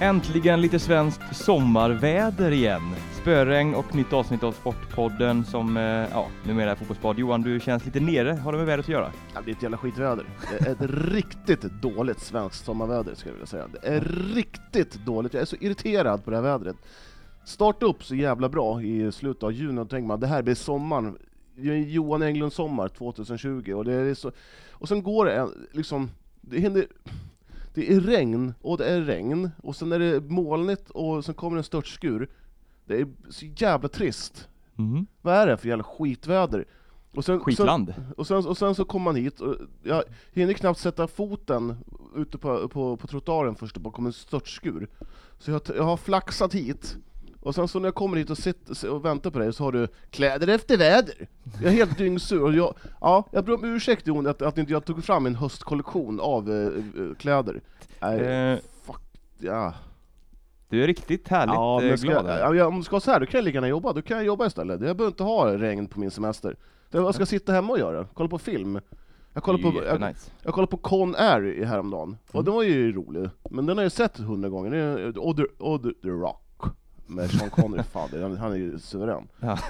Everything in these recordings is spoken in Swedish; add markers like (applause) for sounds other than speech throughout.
Äntligen lite svenskt sommarväder igen. Spöregn och nytt avsnitt av Sportpodden som, eh, ja, numera är fotbollspodd. Johan, du känns lite nere. Har det med vädret att göra? Ja, det är ett jävla skitväder. Det är ett (laughs) riktigt dåligt svenskt sommarväder, skulle jag vilja säga. Det är riktigt dåligt. Jag är så irriterad på det här vädret. Starta upp så jävla bra i slutet av juni och tänker man det här blir sommaren, Johan Englund sommar 2020, och det är så... Och sen går det en, liksom, det händer... Det är regn, och det är regn, och sen är det molnigt, och sen kommer en störtskur. Det är så jävla trist. Mm. Vad är det för jävla skitväder? Och sen, Skitland. Sen, och, sen, och sen så kommer man hit, och jag hinner knappt sätta foten ute på, på, på trottoaren först, det bara kommer en störtskur. Så jag, jag har flaxat hit, och sen så när jag kommer hit och sitter och väntar på dig så har du kläder efter väder. Jag är helt dyngsur, och jag, ja, jag ber om ursäkt Jon att, att inte jag tog fram en höstkollektion av eh, kläder. Nej, Eh, fuck, ja. du är riktigt härligt Ja, men ska, glad. här. ja, ja, om du ska så här, då kan jag lika gärna jobba, då kan jag jobba istället. Jag behöver inte ha regn på min semester. Jag ska sitta hemma och göra, kolla på film. Jag kollade på, jag, jag kollade på Con Air i häromdagen, och Mm. den var ju rolig. Men den har jag sett hundra gånger, Det är- och The, och the, the Rock. Med Sean Connery, fan, det- han, är ju suverän. Ja. (laughs)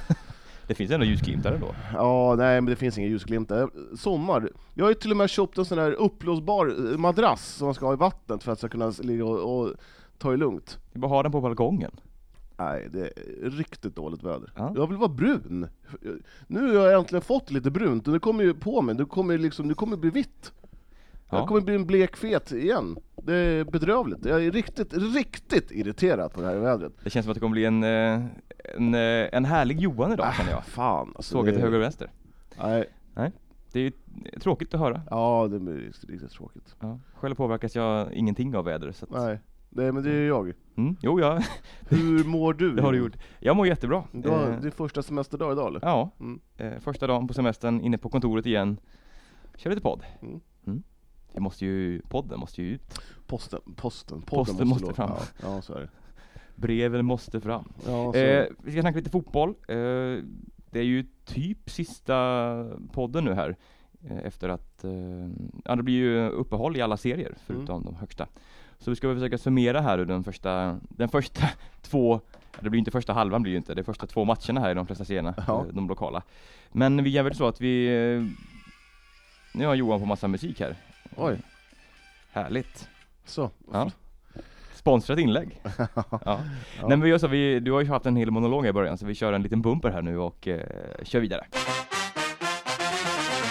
Det finns ändå ljusglimtar ändå. Ja, nej men det finns inga ljusglimtar. Sommar. Jag har ju till och med köpt en sån här uppblåsbar eh, madrass som man ska ha i vattnet för att jag ska kunna ligga och, och ta det lugnt. Du bara ha den på balkongen. Nej, det är riktigt dåligt väder. Ja. Jag vill vara brun. Nu har jag äntligen fått lite brunt, och det kommer ju på mig, det kommer, liksom, det kommer bli vitt. Jag Ja. kommer bli en blek fet igen. Det är bedrövligt. Jag är riktigt, riktigt irriterad på det här vädret. Det känns som att det kommer bli en, eh, en, eh, en härlig Johan idag känner jag. Fan alltså. Sågat till det- höger och vänster. Nej, Det är ju tråkigt att höra. ja det blir riktigt, riktigt tråkigt. Ja. Själv påverkas jag ingenting av vädret. Så att, Nej, det, men det är jag. mm, jo, ja, Hur mår du? (laughs) det har du gjort. Jag mår jättebra. Har Eh, din första semesterdag idag eller? Ja, Mm. eh, första dagen på semestern inne på kontoret igen. Kör lite podd. Mm. Mm. Vi måste ju, podden måste ju ut. Posten, posten, podden Posten måste låta- fram. Ja, ja, så är det. Breven måste fram. Ja, Eh, vi ska snacka lite fotboll. Eh, det är ju typ sista podden nu här. Eh, efter att, eh, ja det blir ju uppehåll i alla serier förutom Mm. de högsta. Så vi ska väl försöka summera här den första, den första (laughs) två, det blir inte första halvan blir ju inte, det är första två matcherna här i de flesta serierna, Ja. eh, de lokala. Men vi gör väl så att vi, eh, nu har Johan på massa musik här. Oj, Härligt. så. Ja. Sponsrat inlägg. (laughs) Ja. Ja. Nej men vi gör så, vi, du har ju haft en hel monolog i början så vi kör en liten bumper här nu och eh, kör vidare.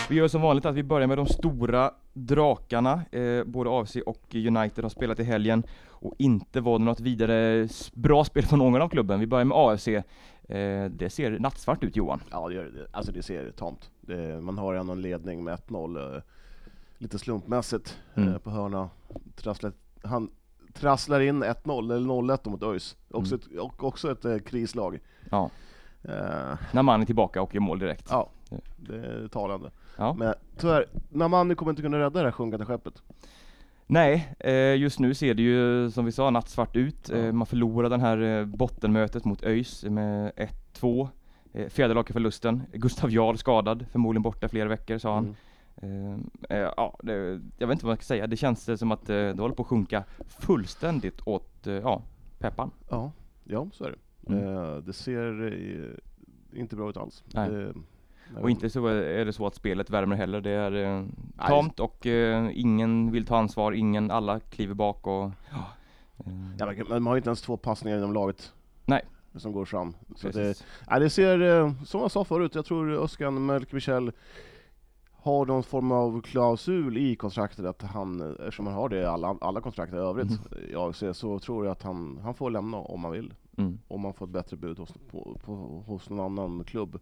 Vi gör som vanligt att vi börjar med de stora drakarna. Eh, både AFC och United har spelat i helgen och inte var det något vidare bra spel från någon av klubben. Vi börjar med AFC. Eh, det ser nattsvart ut Johan. Ja, det gör det. Alltså det ser tamt. Det, man har ändå en ledning med 1-0, eh, lite slumpmässigt Mm. eh, på hörna. Trasslar, han trasslar in 1-0, eller 0-1 mot ÖIS. Också Mm. ett, och också ett eh, krislag. Ja. Eh, När man är tillbaka och gör mål direkt. ja, det är talande. Ja. Men tyvärr, Namani kommer inte kunna rädda det här sjunkande skeppet. Nej, eh, just nu ser det ju som vi sa nattsvart ut. Eh, man förlorar den här eh, bottenmötet mot ÖIS med 1-2. Eh, Fjäderlag i förlusten. Gustav Jarl skadad, förmodligen borta flera veckor sa han. Mm. Eh, eh, ja, det, jag vet inte vad jag ska säga. Det känns som att eh, det håller på att sjunka fullständigt åt ja, peppan. Ja, ja så är det. Mm. Det ser inte bra ut alls. Det, Och inte så är det så att spelet värmer heller. Det är eh, tamt och eh, ingen vill ta ansvar. Ingen, alla kliver bak och ja. eh, Ja, man har ju inte ens två passningar inom laget. Nej. Som går fram. Så det, ja, det ser, som jag sa förut, jag tror Özcan Melker Michel har någon form av klausul i kontraktet att han, eftersom han har det i alla, alla kontrakt i övrigt, i AFC, så tror jag att han, han får lämna om han vill. Mm. Om man får ett bättre bud hos, på, på, hos någon annan klubb.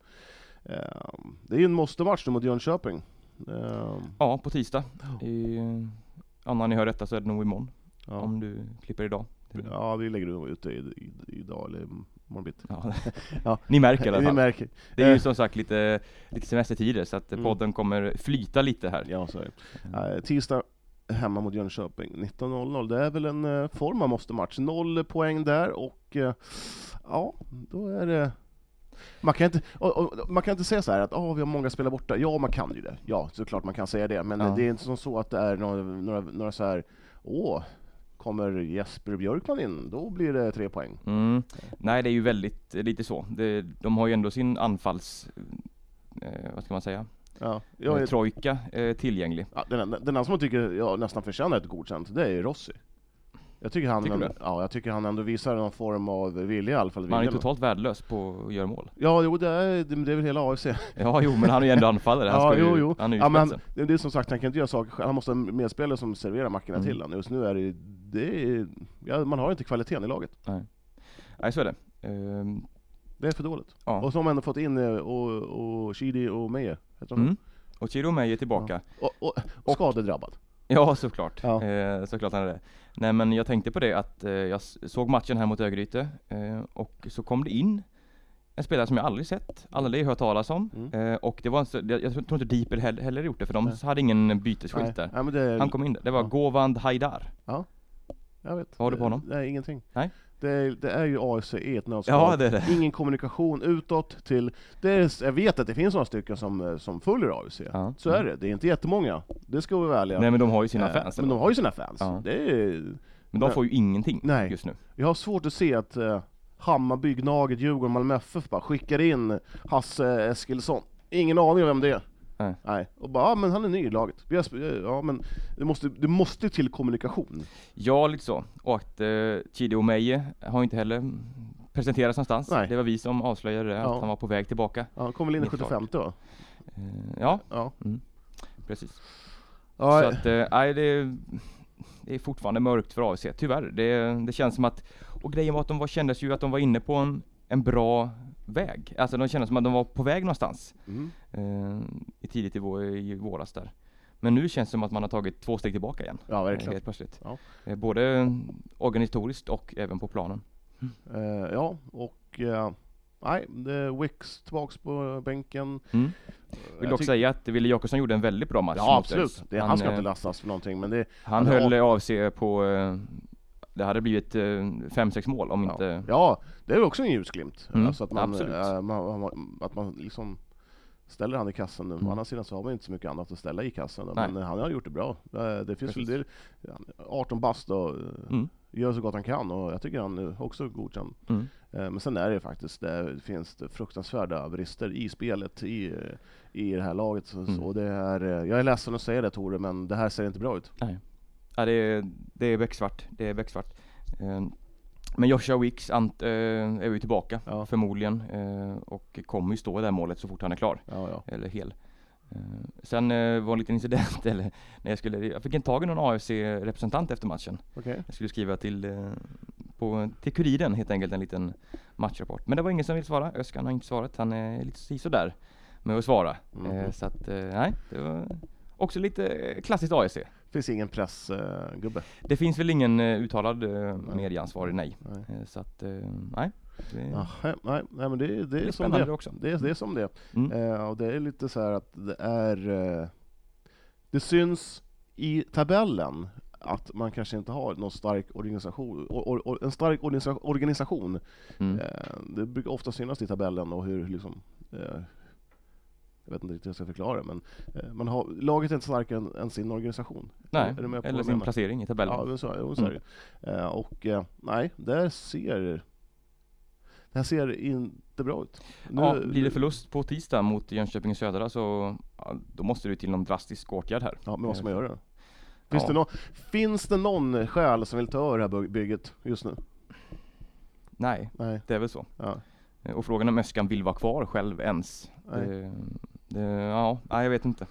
Eh, det är ju en måste-match nu mot Jönköping. Eh, Ja, på tisdag. I, Anna, ni hör detta så är det nog imorgon. ja. Om du klipper idag. Ja, vi lägger ut det idag eller bitti. Ja. (laughs) Ja. Ni märker i alla fall. märker. Det är ju Eh. som sagt lite, lite semestertider så att Mm. podden kommer flyta lite här. Ja, så är det. Eh, tisdag hemma mot Jönköping 19.00. Det är väl en eh, form av måste-match. Noll poäng där och eh, ja, då är det Man kan inte, och, och, man kan inte säga så här att oh, vi har många spelare borta. Ja, man kan ju det. Ja, såklart man kan säga det. Men Ja. det är inte som så att det är några, några, några så här, åh, kommer Jesper Björkman in, då blir det tre poäng. Mm. Nej, det är ju väldigt eh, lite så. Det, de har ju ändå sin anfalls... Eh, vad ska man säga? Ja, Eh, jag är, trojka eh, tillgänglig. ja, den, den, den enda som jag tycker jag nästan förtjänar ett godkänt, det är Rossi. Jag tycker han, Tycker du? ja, jag tycker han ändå visar någon form av vilja i alla fall. Man är totalt värdelös på att göra mål. Ja, jo, det är, det, är väl hela AFC. Ja, jo, men han är ju ändå anfallare. Han, Ja, ska ju, jo, jo. han är ju Ja, men spetsen. det är som sagt, han kan inte göra saker själv. Han måste ha medspelare som serverar mackorna Mm. till honom. Just nu är det är, ja, man har inte kvaliteten i laget. Nej, så är det. Ehm, Det är för dåligt. ja. Och så har man ändå fått in eh, och, och Shidi och Meje, heter de Mm. Och Chiro May är tillbaka. och, och, och Och- skadedrabbad. Ja, såklart. Ja. Eh, såklart han är det. Nej, men jag tänkte på det att eh, jag såg matchen här mot Örgryte eh, och så kom det in en spelare som jag aldrig sett, aldrig hört talas om. Mm. Eh, och det var en, jag, jag tror inte Deeper heller, heller gjort det, för de Nej. hade ingen Nej, bytesskylt där. nej, det, Han kom in där. Det var Ja. Govand Haidar. Jag vet. vad har du på honom? Nej, ingenting. Nej. Det är, det är ju AFC i ett nötskal. Ja, det är det. Ingen kommunikation utåt till... Det är, jag vet att det finns några stycken som, eh, som följer AFC. Ja. Så är det. Det är inte jättemånga. Det ska vi vara ärliga. Nej, men de har ju sina Eh, fans. Men de har ju sina fans. Ja. Det är, men de får ju ingenting Nej. just nu. jag har svårt att se att uh, Hammarby, Gnaget, Djurgården, Malmö FF bara skickar in Hasse Eskilsson. Ingen aning om vem det är. Nej. Nej. Och bara, ja men han är ny i laget. Ja men det måste, det måste till kommunikation. Ja, lite så. Och att eh, Chidi Omeje har inte heller presenterats någonstans. Nej. Det var vi som avslöjade det, Ja. att han var på väg tillbaka. Ja, han kom väl in i Mitt lag. 75 då? Eh, ja, Ja. precis. ja Så att, eh, nej det, är- det är fortfarande mörkt för AFC, tyvärr. Det, det känns som att, och grejen var att de var, kändes ju att de var inne på en, en bra väg. Alltså de kändes som att de var på väg någonstans mm. eh, i tidigt i, vår, i våras där. Men nu känns det som att man har tagit två steg tillbaka igen. ja eh, verkligen. Helt plötsligt. Ja. Eh, både organisatoriskt och även på planen. Eh, ja, och eh, nej, det är Wicks tillbaks på bänken. Mm. Jag Vill dock säga att Wille Jakobsson gjorde en väldigt bra match Ja absolut, det, han ska eh, inte lastas för någonting men det, Han höll AFC på, eh, det hade blivit 5-6 mål om ja. inte... ja, det är också en ljusglimt. Mm, Alltså att man, eh, man, att man liksom ställer han i kassen. Mm. Å andra sidan så har man inte så mycket annat att ställa i kassen. Nej. Men han har gjort det bra. Eh, Det finns väl, Precis. det, 18 bast och eh, Mm. gör så gott han kan och jag tycker han är också godkänd. Mm. Eh, Men sen är det faktiskt, det finns det fruktansvärda brister i spelet i, eh, i det här laget. Så, Mm. så det är, eh, jag är ledsen att säga det Tore, men det här ser inte bra ut. Nej. Ja, det, är, det är becksvart. Det är becksvart. Eh, Men Joshua Wicks ant, eh, är ju tillbaka Ja. förmodligen eh, och kommer ju stå i det här målet så fort han är klar. Ja, ja. Eller hel. Eh, Sen var en liten incident, (laughs) eller när jag skulle, jag fick inte tag i någon AFC-representant efter matchen. Okej. Jag skulle skriva till, på, till Kuriren helt enkelt en liten matchrapport. Men det var ingen som ville svara. Öskan har inte svarat. Han är lite sådär med att svara. Mhm. Eh, så att, nej, det var också lite klassiskt AFC. Finns ingen pressgubbe. Det finns väl ingen eh, uttalad eh, medieansvarig, nej. Nej. Eh, så att, eh, nej. Det, Ja, nej, nej, men det, det, det är är som det. också. Det är, det är som det. Mm. Eh, och det är lite så här att det är... Eh, det syns i tabellen att man kanske inte har någon stark organisation, or, or, en stark organisa- organisation. Mm. Eh, det brukar ofta synas i tabellen och hur liksom... Jag vet inte riktigt hur jag ska förklara men eh, man har, laget är inte starkare än, än sin organisation. Nej, eller sin placering i tabellen. Ja, men så, jo, så är det. Eh, och eh, nej, där ser det här ser inte bra ut. Nu- Ja, blir det förlust på tisdag mot Jönköping Södra så ja, då måste det till någon drastisk åtgärd här. Ja, men vad ska man göra? Finns, Ja. det någon, finns det någon själ som vill ta över det här by- bygget just nu? Nej, Nej. det är väl så. Ja. Och frågan är om Öskan vill vara kvar själv ens. Nej. Det, det, ja, nej, jag vet inte.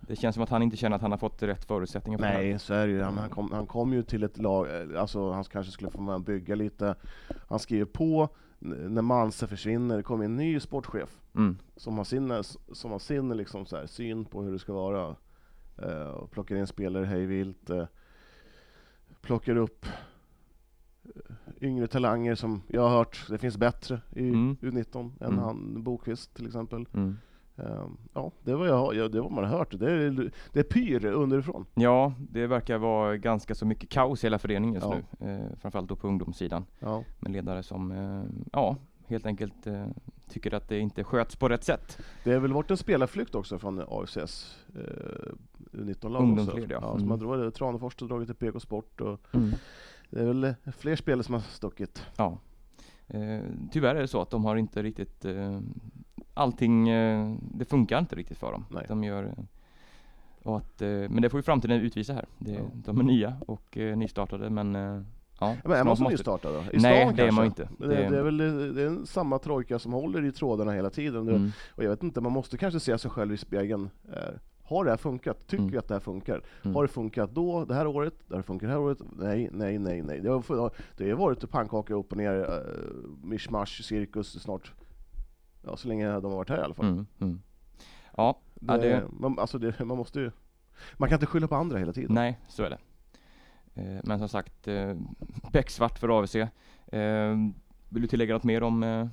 Det känns som att han inte känner att han har fått rätt förutsättningar för det. Nej, så är det ju. Han, han, kom, han kom ju till ett lag, eh, alltså han kanske skulle få med bygga lite. Han skriver på, när Manse försvinner, det kommer en ny sportchef Mm. som har sin, som har sin liksom så här, syn på hur det ska vara. Eh, och plockar in spelare hej vilt. Eh, plockar upp eh, yngre talanger som jag har hört, det finns bättre i Mm. U19 än Mm. han Bokvist till exempel. Mm. Eh, ja, det var, jag, ja, det var man har hört. Det är, det är pyr underifrån. Ja, det verkar vara ganska så mycket kaos i hela föreningen just Ja. nu. Eh, framförallt då på ungdomssidan. Ja. Med ledare som, eh, ja, helt enkelt eh, tycker att det inte sköts på rätt sätt. Det har väl varit en spelarflykt också från AFCs eh, U19-lag Ungdomsled, ja. ja. Mm. Tranefors har dragit till PK Sport och Mm. det är väl fler spelare som har stuckit. Ja. Eh, tyvärr är det så att de har inte riktigt eh, allting, eh, det funkar inte riktigt för dem. Nej. De gör, eh, och att, eh, men det får ju framtiden utvisa här. Det, Ja. De är nya och nystartade men ja, men är man så nystartad då? I Nej, stan det är kanske? man inte. Det, Det- det är väl det är samma trojka som håller i trådarna hela tiden. Mm. Och jag vet inte, man måste kanske se sig själv i spegeln. Har det här funkat? Tycker Mm. jag att det här funkar? Mm. Har det funkat då, det här året? Det har funkat det här året? Nej, nej, nej, nej. Det har, det har varit pannkaka upp och ner, uh, mishmash, cirkus snart. Ja, så länge de har varit här i alla fall. Mm. Mm. Ja, Det, det, man, alltså det, man måste ju... Man kan inte skylla på andra hela tiden. nej så är det. Eh, men som sagt, eh, becksvart för AVC. Eh, vill du tillägga något mer om eh,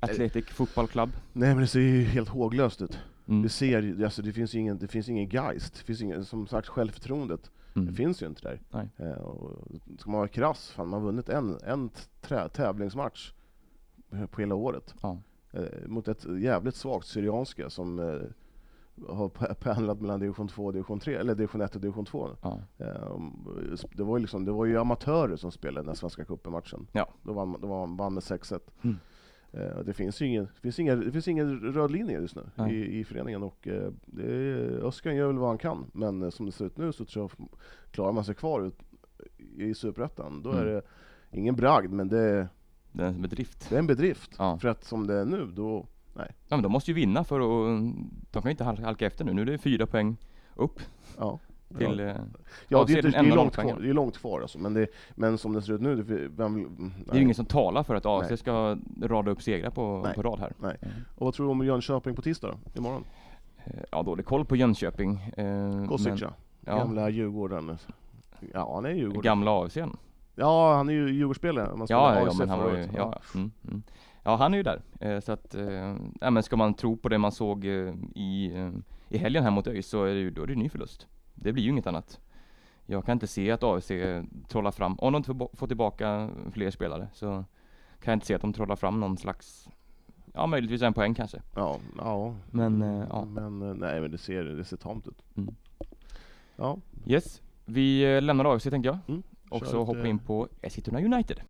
Athletic Football Club? Nej men det ser ju helt håglöst ut. Mm. Det ser ju- alltså det finns ingen, det finns ingen geist, det finns ingen, som sagt självförtroendet, det Mm. finns ju inte där. Nej. Eh, och ska man vara krass, fan man har vunnit en, en tävlingsmatch på hela året. Ja. Eh, mot ett jävligt svagt Syrianska som eh, har pe- pendlat mellan division 2 och division 3, eller division 1 och division 2. Ja. Eh, det, var ju liksom, det var ju amatörer som spelade den här Svenska cupen-matchen. Ja. Då vann, då vann, vann med 6-1. Mm. Eh, det, finns ju ingen, finns ingen, det finns ingen röd linje just nu Nej. i, i föreningen och det är, Öskan gör väl vad han kan men som det ser ut nu så tror jag klarar man sig kvar ut, i Superettan då är Mm. det ingen bragd men det, Det är en bedrift. det är en bedrift. Ja. För att som det är nu då, ja, men de måste ju vinna för att, de kan ju inte hal- halka efter nu. Nu är det fyra poäng upp ja. till, ja. eh, Ja, det, är inte, det, är långt kvar, det är långt kvar alltså, men, det, men som det ser ut nu, det, vem, vill- det är nej. ju ingen som talar för att Nej. ska rada upp segrar på, Nej. på rad här. Nej. Och vad tror du om Jönköping på tisdag då? Imorgon? Eh, Ja, dålig koll på Jönköping. Eh, Kosica, men- ja, gamla Djurgården. Ja, han är Djurgården. gamla AFCn. Ja, han är ju Djurgårdsspelare. Man Ja, ja, men han var ju, ja, mm, mm. ja, han är ju där. Eh, så att, eh, ja, men ska man tro på det man såg eh, i, eh, i helgen här mot ÖIS så är det ju, då är det ny förlust. Det blir ju inget annat. Jag kan inte se att AFC trollar fram, om de inte får tillbaka fler spelare så kan jag inte se att de trollar fram någon slags, ja möjligtvis en poäng kanske. Ja, ja. Men, ja. Men nej, men det ser, det ser tamt ut. Mm. Ja, Yes, vi lämnar AFC tänkte jag. Mm, Och så hoppar vi in på Eskilstuna United.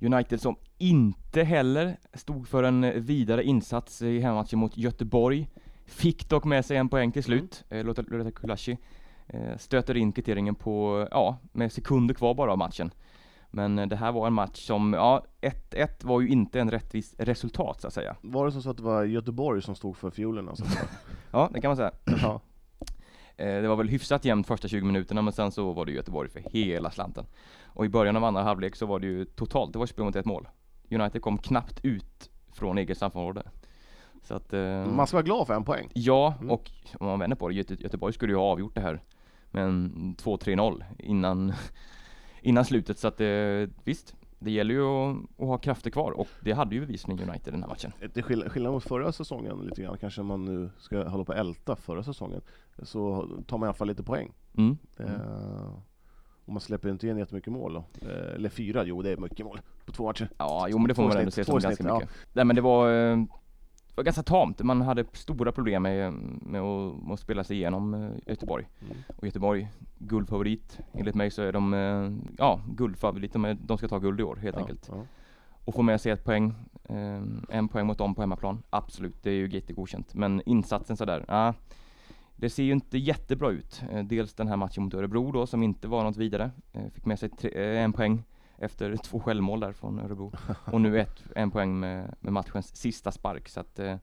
United som inte heller stod för en vidare insats i hemmamatchen mot Göteborg. Fick dock med sig en poäng till slut. Mm. Loretta Loretta Kulashi eh, stöter in kvitteringen på, ja, med sekunder kvar bara av matchen. Men eh, det här var en match som, ja, 1-1 var ju inte en rättvis resultat så att säga. var det som så att det var Göteborg som stod för fiolerna? Så att (laughs) säga? Ja, det kan man säga. ja. Eh, Det var väl hyfsat jämnt första 20 minuterna men sen så var det Göteborg för hela slanten. Och i början av andra halvlek så var det ju totalt, det var spel mot ett mål. United kom knappt ut från eget straffområde. Så att, eh, Man ska vara glad för en poäng. ja, Mm. och om man vänder på det, Göte Göteborg skulle ju ha avgjort det här med en 2-3-0 innan, (laughs) innan slutet. Så att eh, visst, det gäller ju att, att ha krafter kvar och det hade ju bevisligen United den här matchen. Det är skill- skillnad mot förra säsongen lite grann, kanske man nu ska hålla på att älta förra säsongen, så tar man i alla fall lite poäng. Mm. Eh, och man släpper inte in jättemycket mål då. Eh, eller fyra, jo det är mycket mål på två matcher. Ja, jo men det får Två man ändå se som ganska snitt, ja. mycket. Nej men det var, eh, det var ganska tamt. Man hade stora problem med, med, att, med att spela sig igenom eh, Göteborg. Mm. Och Göteborg, guldfavorit. Enligt mig så är de, eh, ja, guldfavorit. De, de ska ta guld i år helt Ja, enkelt. ja. Och få med sig ett poäng, eh, en poäng mot dem på hemmaplan. Absolut, det är ju jättegodkänt. Men insatsen sådär, ja. Det ser ju inte jättebra ut. Dels den här matchen mot Örebro då som inte var något vidare. Fick med sig tre, en poäng efter (laughs) två självmål där från Örebro. Och nu ett, en poäng med, med matchens sista spark. Så att, eh,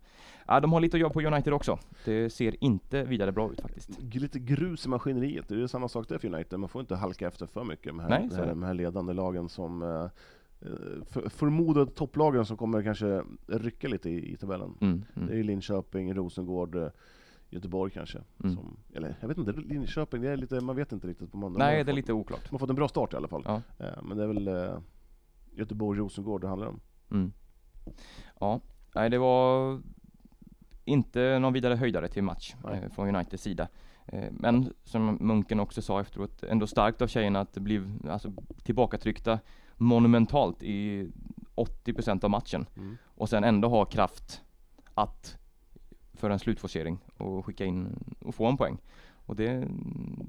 ja, de har lite att göra på United också. Det ser inte vidare bra ut faktiskt. Lite grus i maskineriet, det är samma sak där för United, man får inte halka efter för mycket med, Nej, här, de här ledande lagen som eh, eh, för, förmodade topplagen som kommer kanske rycka lite i, i tabellen. Mm, Det är mm. Linköping, Rosengård, Göteborg kanske. Mm. Som, eller jag vet inte, Linköping, det är lite, man vet inte riktigt. Man, de Nej, har det är fått, lite oklart. De har fått en bra start i alla fall. Ja. Eh, men det är väl eh, Göteborg, Rosengård det handlar om. Mm. Ja, nej det var inte någon vidare höjdare till match Nej. eh, från Uniteds sida. Men som Munken också sa efteråt, ändå starkt av tjejerna att bli alltså, tillbakatryckta monumentalt i 80% av matchen. Mm. Och sen ändå ha kraft att för en slutforcering och skicka in och få en poäng. Och det,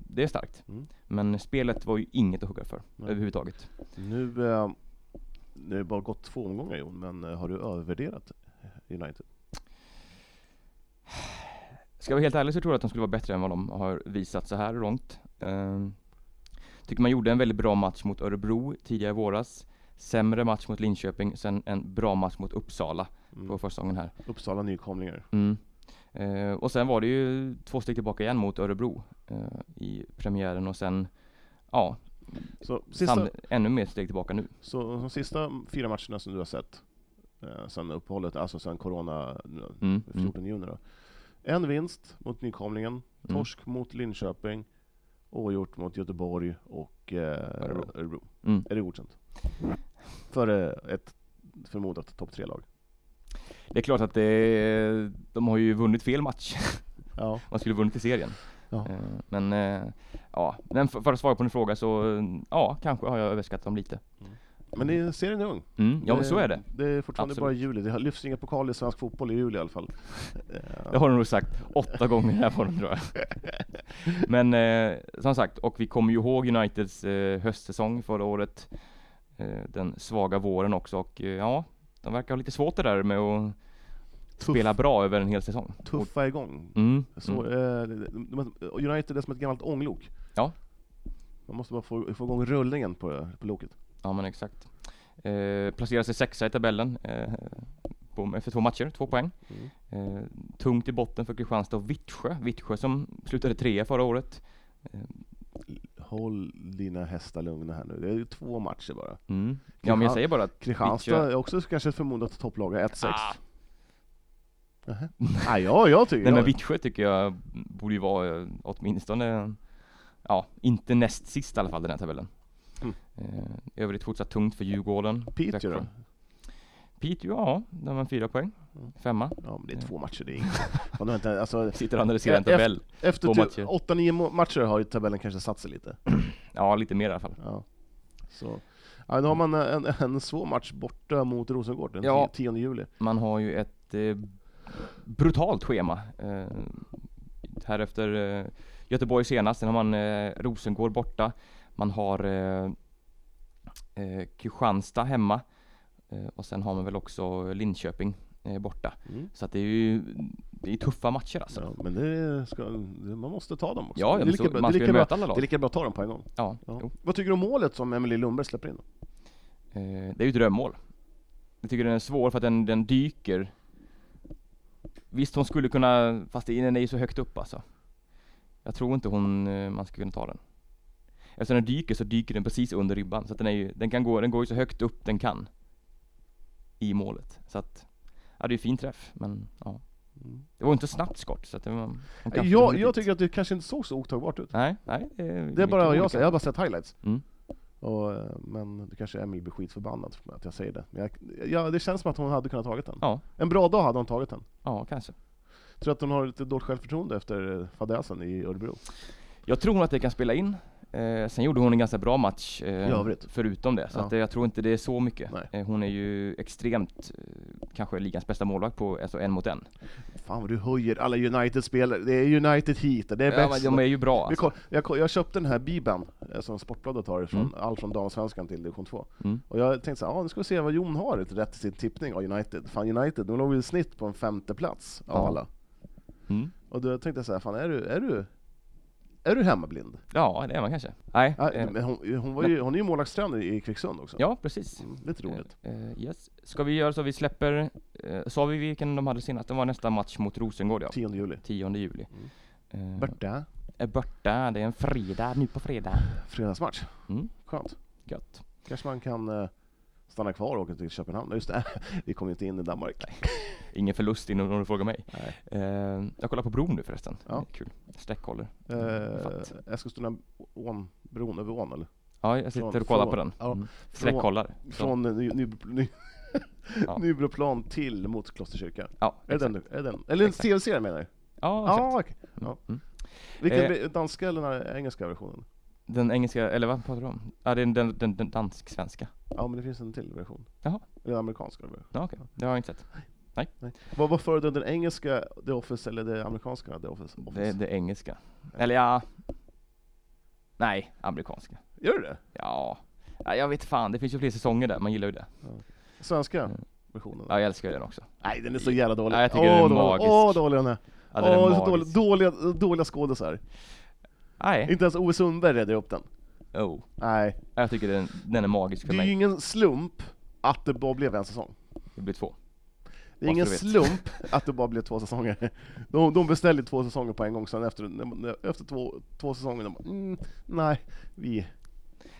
det är starkt. Mm. Men spelet var ju inget att hugga för Nej. överhuvudtaget. Nu, eh, nu har det bara gått två omgångar Jon, men eh, har du övervärderat United? Ska jag vara helt ärlig så tror jag att de skulle vara bättre än vad de har visat så här långt. Ehm, tycker man gjorde en väldigt bra match mot Örebro tidigare i våras. Sämre match mot Linköping, sen en bra match mot Uppsala Mm. på försäsongen här. Uppsala nykomlingar. Mm. Eh, och sen var det ju två steg tillbaka igen mot Örebro eh, i premiären och sen, ja, Så, sista, sam- ännu mer steg tillbaka nu. så de sista fyra matcherna som du har sett eh, sen uppehållet, alltså sen Corona Mm, 14 juni då. En vinst mot nykomlingen, Mm. torsk mot Linköping, oavgjort mot Göteborg och eh, Örebro. Örebro. Mm. Är det godkänt? För eh, ett förmodat topp tre-lag. Det är klart att det, de har ju vunnit fel match. (laughs) Ja. Man skulle vunnit i serien. Ja. Eh, Men eh, ja, men för, att svara på din fråga så ja, kanske har jag överskattat dem lite. Men det är, serien är ung. Mm, ja men så är det. Det är fortfarande Absolut. bara juli. Det har lyfts inga pokal i svensk fotboll i juli i alla fall. (laughs) Det har de nog sagt åtta gånger här på dem tror jag. (laughs) Men eh, som sagt, och vi kommer ju ihåg Uniteds eh, höstsäsong förra året. Eh, den svaga våren också och eh, ja, de verkar ha lite svårt det där med att Tuff. spela bra över en hel säsong. Tuffa igång. Mm, Så, mm. eh, United är som ett gammalt ånglok. Ja. Man måste bara få, få igång rullningen på, på loket. Ja men exakt. Eh, placerar sig sexa i tabellen eh, på, efter två matcher, två poäng. Mm. Eh, tungt i botten för Kristianstad och Vittsjö. Vittsjö som slutade trea förra året. Håll dina hästar lugna här nu. Det är ju två matcher bara. mm. Ja men jag säger bara att Kristianstad är också kanske ett förmodat topplag, 1-6. Ah. Nähä. ah, ja, jag tycker (laughs) Nej men. Vittsjö tycker jag borde ju vara eh, åtminstone, ja, inte näst sist i alla fall den här tabellen. Mm. Eh, övrigt fortsatt tungt för Djurgården. Piteå då? Piteå, ja, de har fyra poäng. Mm. Femma. Ja, men det är två matcher, det är (laughs) inget. Inte, alltså, Sitter och analyserar en tabell. efter typ matcher. 8-9 mo- matcher har ju tabellen kanske satt sig lite. (clears throat) Ja, lite mer i alla fall. Ja. Så. Ja, då har man en, en svår match borta mot Rosengård den Ja. 10 juli. Man har ju ett eh, brutalt schema. Eh, här efter eh, Göteborg senast, sen har man eh, Rosengård borta. Man har eh, eh, Kristianstad hemma. Eh, och sen har man väl också Linköping eh, borta. Mm. Så att det är ju det är tuffa matcher alltså. Ja, men det ska, man måste ta dem också. Ja, det är lika bra, man det är ska lika ju bra, möta alla det är lag. lika bra att ta dem på en gång. Ja, Ja. Vad tycker du om målet som Emily Lundberg släpper in? Eh, det är ju ett drömmål. Jag tycker den är svår för att den, den dyker. Visst hon skulle kunna, fast den är ju så högt upp alltså. Jag tror inte hon, eh, man ska kunna ta den. Eftersom den dyker så dyker den precis under ribban. Så den är ju, den kan gå, den går ju så högt upp den kan. I målet. Så att, ja det är fin träff men ja. Mm. Det var inte snabbt skott så att det var, Jag, jag tycker att det kanske inte såg så otagbart ut. Nej, nej. Det är, Det är bara jag, olika. säger, jag har bara sett highlights. Mm. Och, eh, men det kanske Emil blir skitförbannad för att jag säger det. Men jag, ja, det känns som att hon hade kunnat tagit den. Ja, En bra dag hade hon tagit den. ja kanske. Tror du att hon har lite dåligt självförtroende efter eh, fadäsen i Örebro? Jag tror att det kan spela in. Eh, sen gjorde hon en ganska bra match eh, förutom det, så Ja. att, eh, jag tror inte det är så mycket. Eh, hon är ju extremt, eh, kanske ligans bästa målvakt på alltså en mot en. Fan vad du höjer alla United-spelare. Det är United hit, det är Ja, bäst. de är ju bra alltså. jag, jag köpte den här Bibeln eh, som Sportbladet har, ifrån, Mm. allt från damsvenskan till division 2. Mm. Och jag tänkte så här, ah, nu ska vi se vad Jon har rätt i sin tippning av United. Fan United, de låg i snitt på en femte plats av Ja. alla. Mm. Och då tänkte jag så här, fan är du, är du, är du hemmablind? Ja, det är man kanske. Nej, Ja, eh, men hon, hon, var ju, hon är ju målvaktstränare i Kvicksund också. ja precis. Mm, lite roligt. Eh, eh, yes. Ska vi göra så vi släpper, eh, sa vi vilken de hade senast? Det var nästa match mot Rosengård ja. 10 juli. 10 juli. Mm. Eh, Borta. är borta, det är en fredag, nu på fredag. Fredagsmatch. Mm. Skönt. Gött. Kanske man kan eh, stanna kvar och åka till Köpenhamn. Just det, (laughs) vi kommer inte in i Danmark. Ingen förlust innan du frågar mig. Nej. Eh, jag kollar på bron nu förresten. Ja. Kul. Sträckhåller. Eh, Fatt. Eskilstuna ån, bron över ån eller? Ja, jag sitter Från- och kollar från- på den. ja, Mm. Sträckkollar. Så. Från ny, ny, ny, (laughs) Ja. Nybroplan till mot Klosterkyrka. Ja, Är det exakt. den, är den? Eller en Exakt. tv-serie menar du? Ja, exakt. okej. Ja. Mm. Vilken, Eh. danska eller den engelska versionen? Den engelska, eller vad pratar du om? Ja, det är den, den, den dansk-svenska. Ja men det finns en till version. Jaha. Eller amerikanska version. Ja, okej. Det har jag inte sett. Vad var föredrar den engelska The Office eller det amerikanska The Office? Det är det engelska. Eller ja... Nej, amerikanska. Gör du det? Ja. ja, jag vet fan. Det finns ju fler säsonger där. Man gillar ju det. Svenska Mm. versionen? Ja, jag älskar ju den också. Nej den är så jävla dålig. Ja, jag tycker den är magisk. Åh dålig den är. Ja, den är Åh, så dålig, dåliga, dåliga skådisar. Nej. Inte ens Ove Sundberg räddade upp den. Oh. Nej. Jag tycker den, den är magisk för Det är ju mig. ingen slump att det bara blev en säsong. Det blir två. Det är ingen du slump att det bara blev två säsonger. De, de beställde två säsonger på en gång, sen efter, efter två, två säsonger, de bara, mm, nej, vi...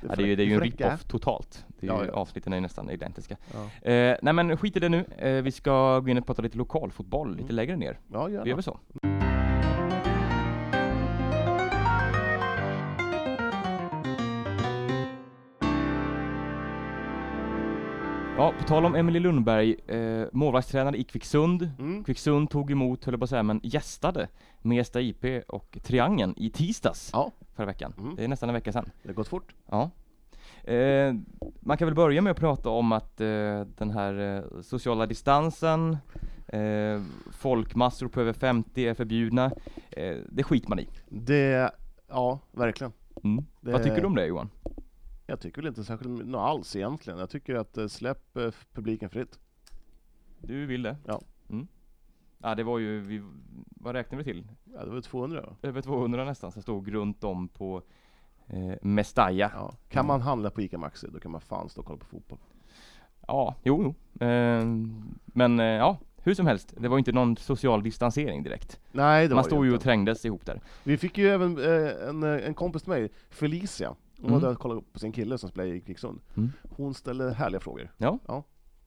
Ja, det är ju, det är ju en får räcka." rip-off totalt. Det är Ja, ju, ja. avsnitten är ju nästan identiska. Ja, Eh, nej men skit i det nu. Eh, vi ska gå in och prata lite lokalfotboll, lite Mm. lägre ner. ja Vi gör gärna. väl så. Tal om Emily Lundberg, eh, målvaktstränare i Kvicksund. Mm. Kvicksund tog emot, höll jag på att säga, men gästade Mesta IP och Triangeln i tisdags Ja, förra veckan. Mm. Det är nästan en vecka sedan. det har gått fort. Ja. Eh, man kan väl börja med att prata om att eh, den här eh, sociala distansen, eh, folkmassor på över 50 är förbjudna. Eh, det skiter man i. Det, ja, verkligen. Mm. Det- Vad tycker du om det Johan? Jag tycker väl inte särskilt mycket alls egentligen. Jag tycker att eh, släpp eh, publiken fritt. Du vill det? Ja. Mm. Ja det var ju, vi, vad räknar vi till? Ja, det var 200 va? Över 200 nästan som stod runt om på eh, Mestalla. Ja. Ja. Kan man handla på ICA Maxi, då kan man fan stå och kolla på fotboll. jo, jo. Eh, men eh, ja, hur som helst. Det var inte någon social distansering direkt. Nej, det Man var stod det ju och trängdes ihop där. Vi fick ju även eh, en, eh, en kompis till mig, Felicia. Hon Mm. var där och kollade på sin kille som spelar i Kvicksund. Mm. Hon ställde härliga frågor. Ja.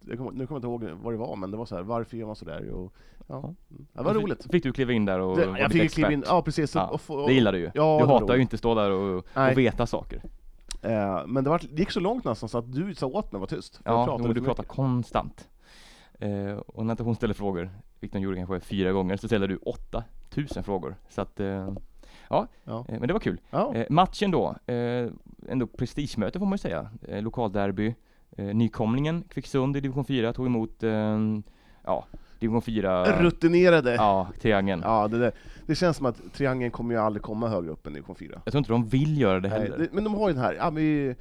Jag kommer, nu kommer jag inte ihåg vad det var, men det var så här, varför gör man sådär? Och, ja. Ja. Mm. det var roligt. Fick du kliva in där och Det, jag fick kliva in, ja precis. Ja, och få, Det gillar du ju. Ja, du hatar ju inte stå där och, och veta saker. Eh, men det, var, det gick så långt nästan så att du sa åt mig att vara tyst. Ja, pratade jo, du mycket. konstant. Eh, och när hon ställer frågor, vilket hon gjorde kanske fyra gånger, så ställer du 8000 frågor. Så att, eh, ja, Ja. eh, men det var kul. Ja. Eh, matchen då, eh, ändå prestigemöte får man ju säga. Lokalderby. Nykomlingen Kvicksund i division 4 tog emot, ja, division 4, Rutinerade. Ja. ja, triangeln. det, där. det känns som att triangeln kommer ju aldrig komma högre upp än division 4. Jag tror inte de vill göra det Nej, heller. det, men de har ju den här, ja, vi,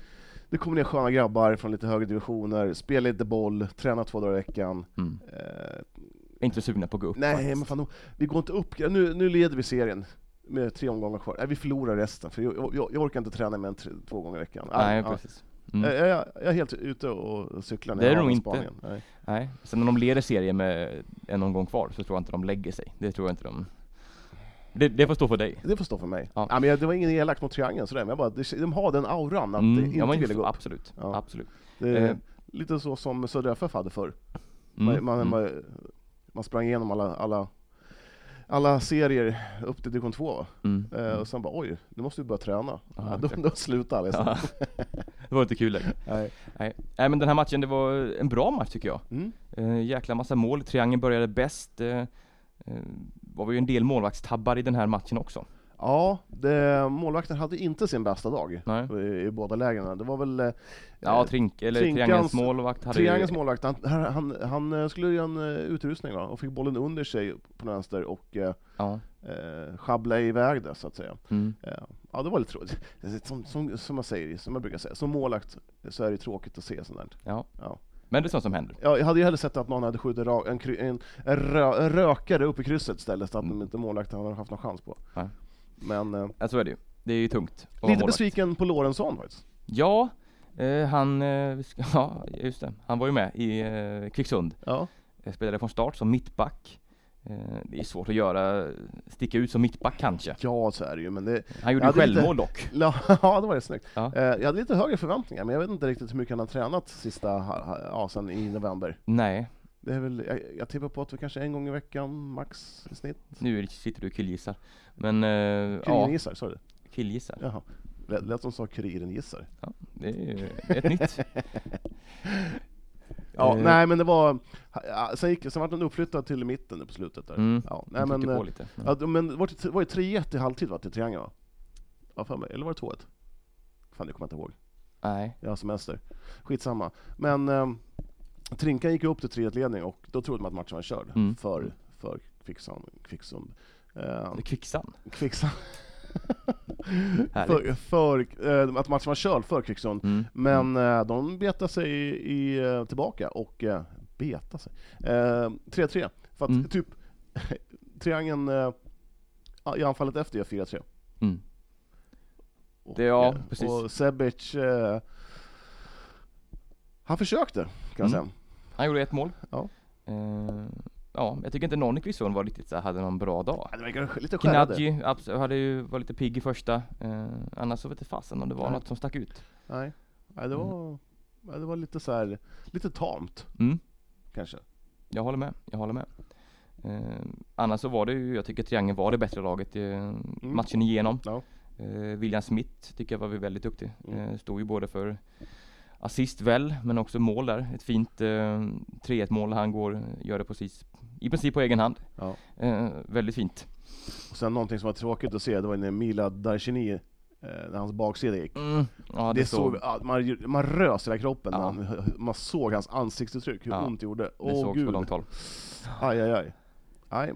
det kommer ner sköna grabbar från lite högre divisioner, spelar lite boll, tränar två dagar i veckan. Mm. Eh, inte sugna på att gå upp nej faktiskt. men fan, vi går inte upp, nu, nu leder vi serien med tre omgångar kvar. Nej, vi förlorar resten, för jag, jag, jag orkar inte träna mer än tre, två gånger i veckan. Nej, ja, precis. Mm. Jag, jag, jag är helt ute och cyklar när Det är jag har nog inte. Nej. Nej, sen när de leder serien med en omgång kvar så tror jag inte de lägger sig. Det tror jag inte de... Det, det får stå för dig. Det får stå för mig. Ja. Ja. men det var ingen elakt mot triangeln sådär, men jag bara, de har den auran att Mm, det inte ja, men ville gå upp. absolut. Ja. absolut. Det är Eh. lite så som Södra FF hade förr. Mm, Man, man, mm. man, man sprang igenom alla, alla, alla serier upp till division 2 va? Mm. Eh, och sen bara oj, nu måste vi börja träna. Ja, Ja, då, exakt. då slutar alla. Ja. (laughs) Det var inte kul längre. Nej. Nej. Nej men den här matchen, det var en bra match tycker jag. Mm. Eh, jäkla massa mål, triangeln började bäst. Eh, eh, var ju en del målvaktstabbar i den här matchen också. Ja, det, målvakten hade inte sin bästa dag i, i båda lägren. Det var väl eh, Ja, trink, eller Trinkans- triangelns målvakt hade Triangelns ju... målvakt, han, han, han, eh, skulle göra en eh, utrustning va? och fick bollen under sig på vänster och eh, Ja. eh, schabbla iväg det så att säga. Mm. Eh, ja, det var lite tråkigt. (laughs) Som, som, som man säger, som jag brukar säga, som målvakt så är det tråkigt att se sånt där. ja. Ja. Men det är sånt som händer. Ja, jag hade ju hellre sett att någon hade skjutit en, en, en, rö, en rökare upp i krysset istället, så att Mm. inte målvakten hade haft någon chans på. Nej. Men eh, Ja, så är det ju. Det är ju tungt. lite besviken på Lorentzon faktiskt. Ja, eh, han, eh, (laughs) ja just det. Han var ju med i eh, Kvicksund. Ja. Eh, Spelade från start som mittback. Eh, det är svårt att göra, sticka ut som mittback kanske. ja, så är det ju, men det, Han gjorde ju det är lite- självmål dock. ja, (laughs) det var det snyggt. Ja. Jag hade lite högre förväntningar, men jag vet inte riktigt hur mycket han har tränat sista, ja, sen i november. Nej, Det är väl, jag, jag tippar på att det kanske en gång i veckan, max i snitt. nu sitter du och killgissar. Men eh, Kuriren ja, gissar, sa du? killgissar. Jaha. Lät lät som sa kuriren gissar. Ja, det är ju ett nytt. (laughs) Ja, Eh. nej men det var... Sen, gick, sen var den uppflyttad till mitten på slutet där. Mm. Ja, nej, men, på eh, lite. Ja. ja, men var det, var det 3-1 i halvtid va, till Triangeln va? Ja, för mig. Eller var det 2-1? Fan, det kommer jag inte ihåg. Nej. Jag har semester. Skitsamma. Men Trinkan gick upp till 3-1 ledning och då trodde man att matchen var körd Mm. för, för Kvicksand. Kvicksund. Eh, Kvicksand. Kvicksand. (laughs) För, för eh, att matchen var körd för Kvicksund. Mm. Men eh, de betade sig i, i, eh, tillbaka och eh, beta sig. Eh, 3-3. För att Mm. typ (laughs) triangeln eh, i anfallet efter gör 4-3. Mm. Och, Det- ja, eh, precis. Och Sebic, han försökte kan jag Mm. säga. Han gjorde ett mål. Ja. Eh, ja, jag tycker inte någon i Kvicksund var riktigt så hade någon bra dag. Ja, Det verkar lite abs- hade ju, var lite pigg i första. Eh, annars så vet jag fasen om det var Nej. något som stack ut. Nej, Nej det, var, nej, det var lite så här, lite tamt Mm. kanske. Jag håller med, jag håller med. Eh, annars så var det ju, jag tycker Triangeln var det bättre laget eh, matchen igenom. Ja. William Smith tycker jag var väldigt duktig. Mm. Stod ju både för assist väl, men också mål där. Ett fint eh, 3-1 mål, han går, gör det precis, i princip på egen hand. Ja. Eh, väldigt fint. Och sen någonting som var tråkigt att se, det var när Milad Darchini, eh, när hans baksida gick. Mm. Ja, det det, såg, man, man rös hela kroppen, Ja. han, man såg hans ansiktsuttryck, hur Ja. ont det gjorde. det Åh sågs gud, på långt håll. aj aj aj. aj.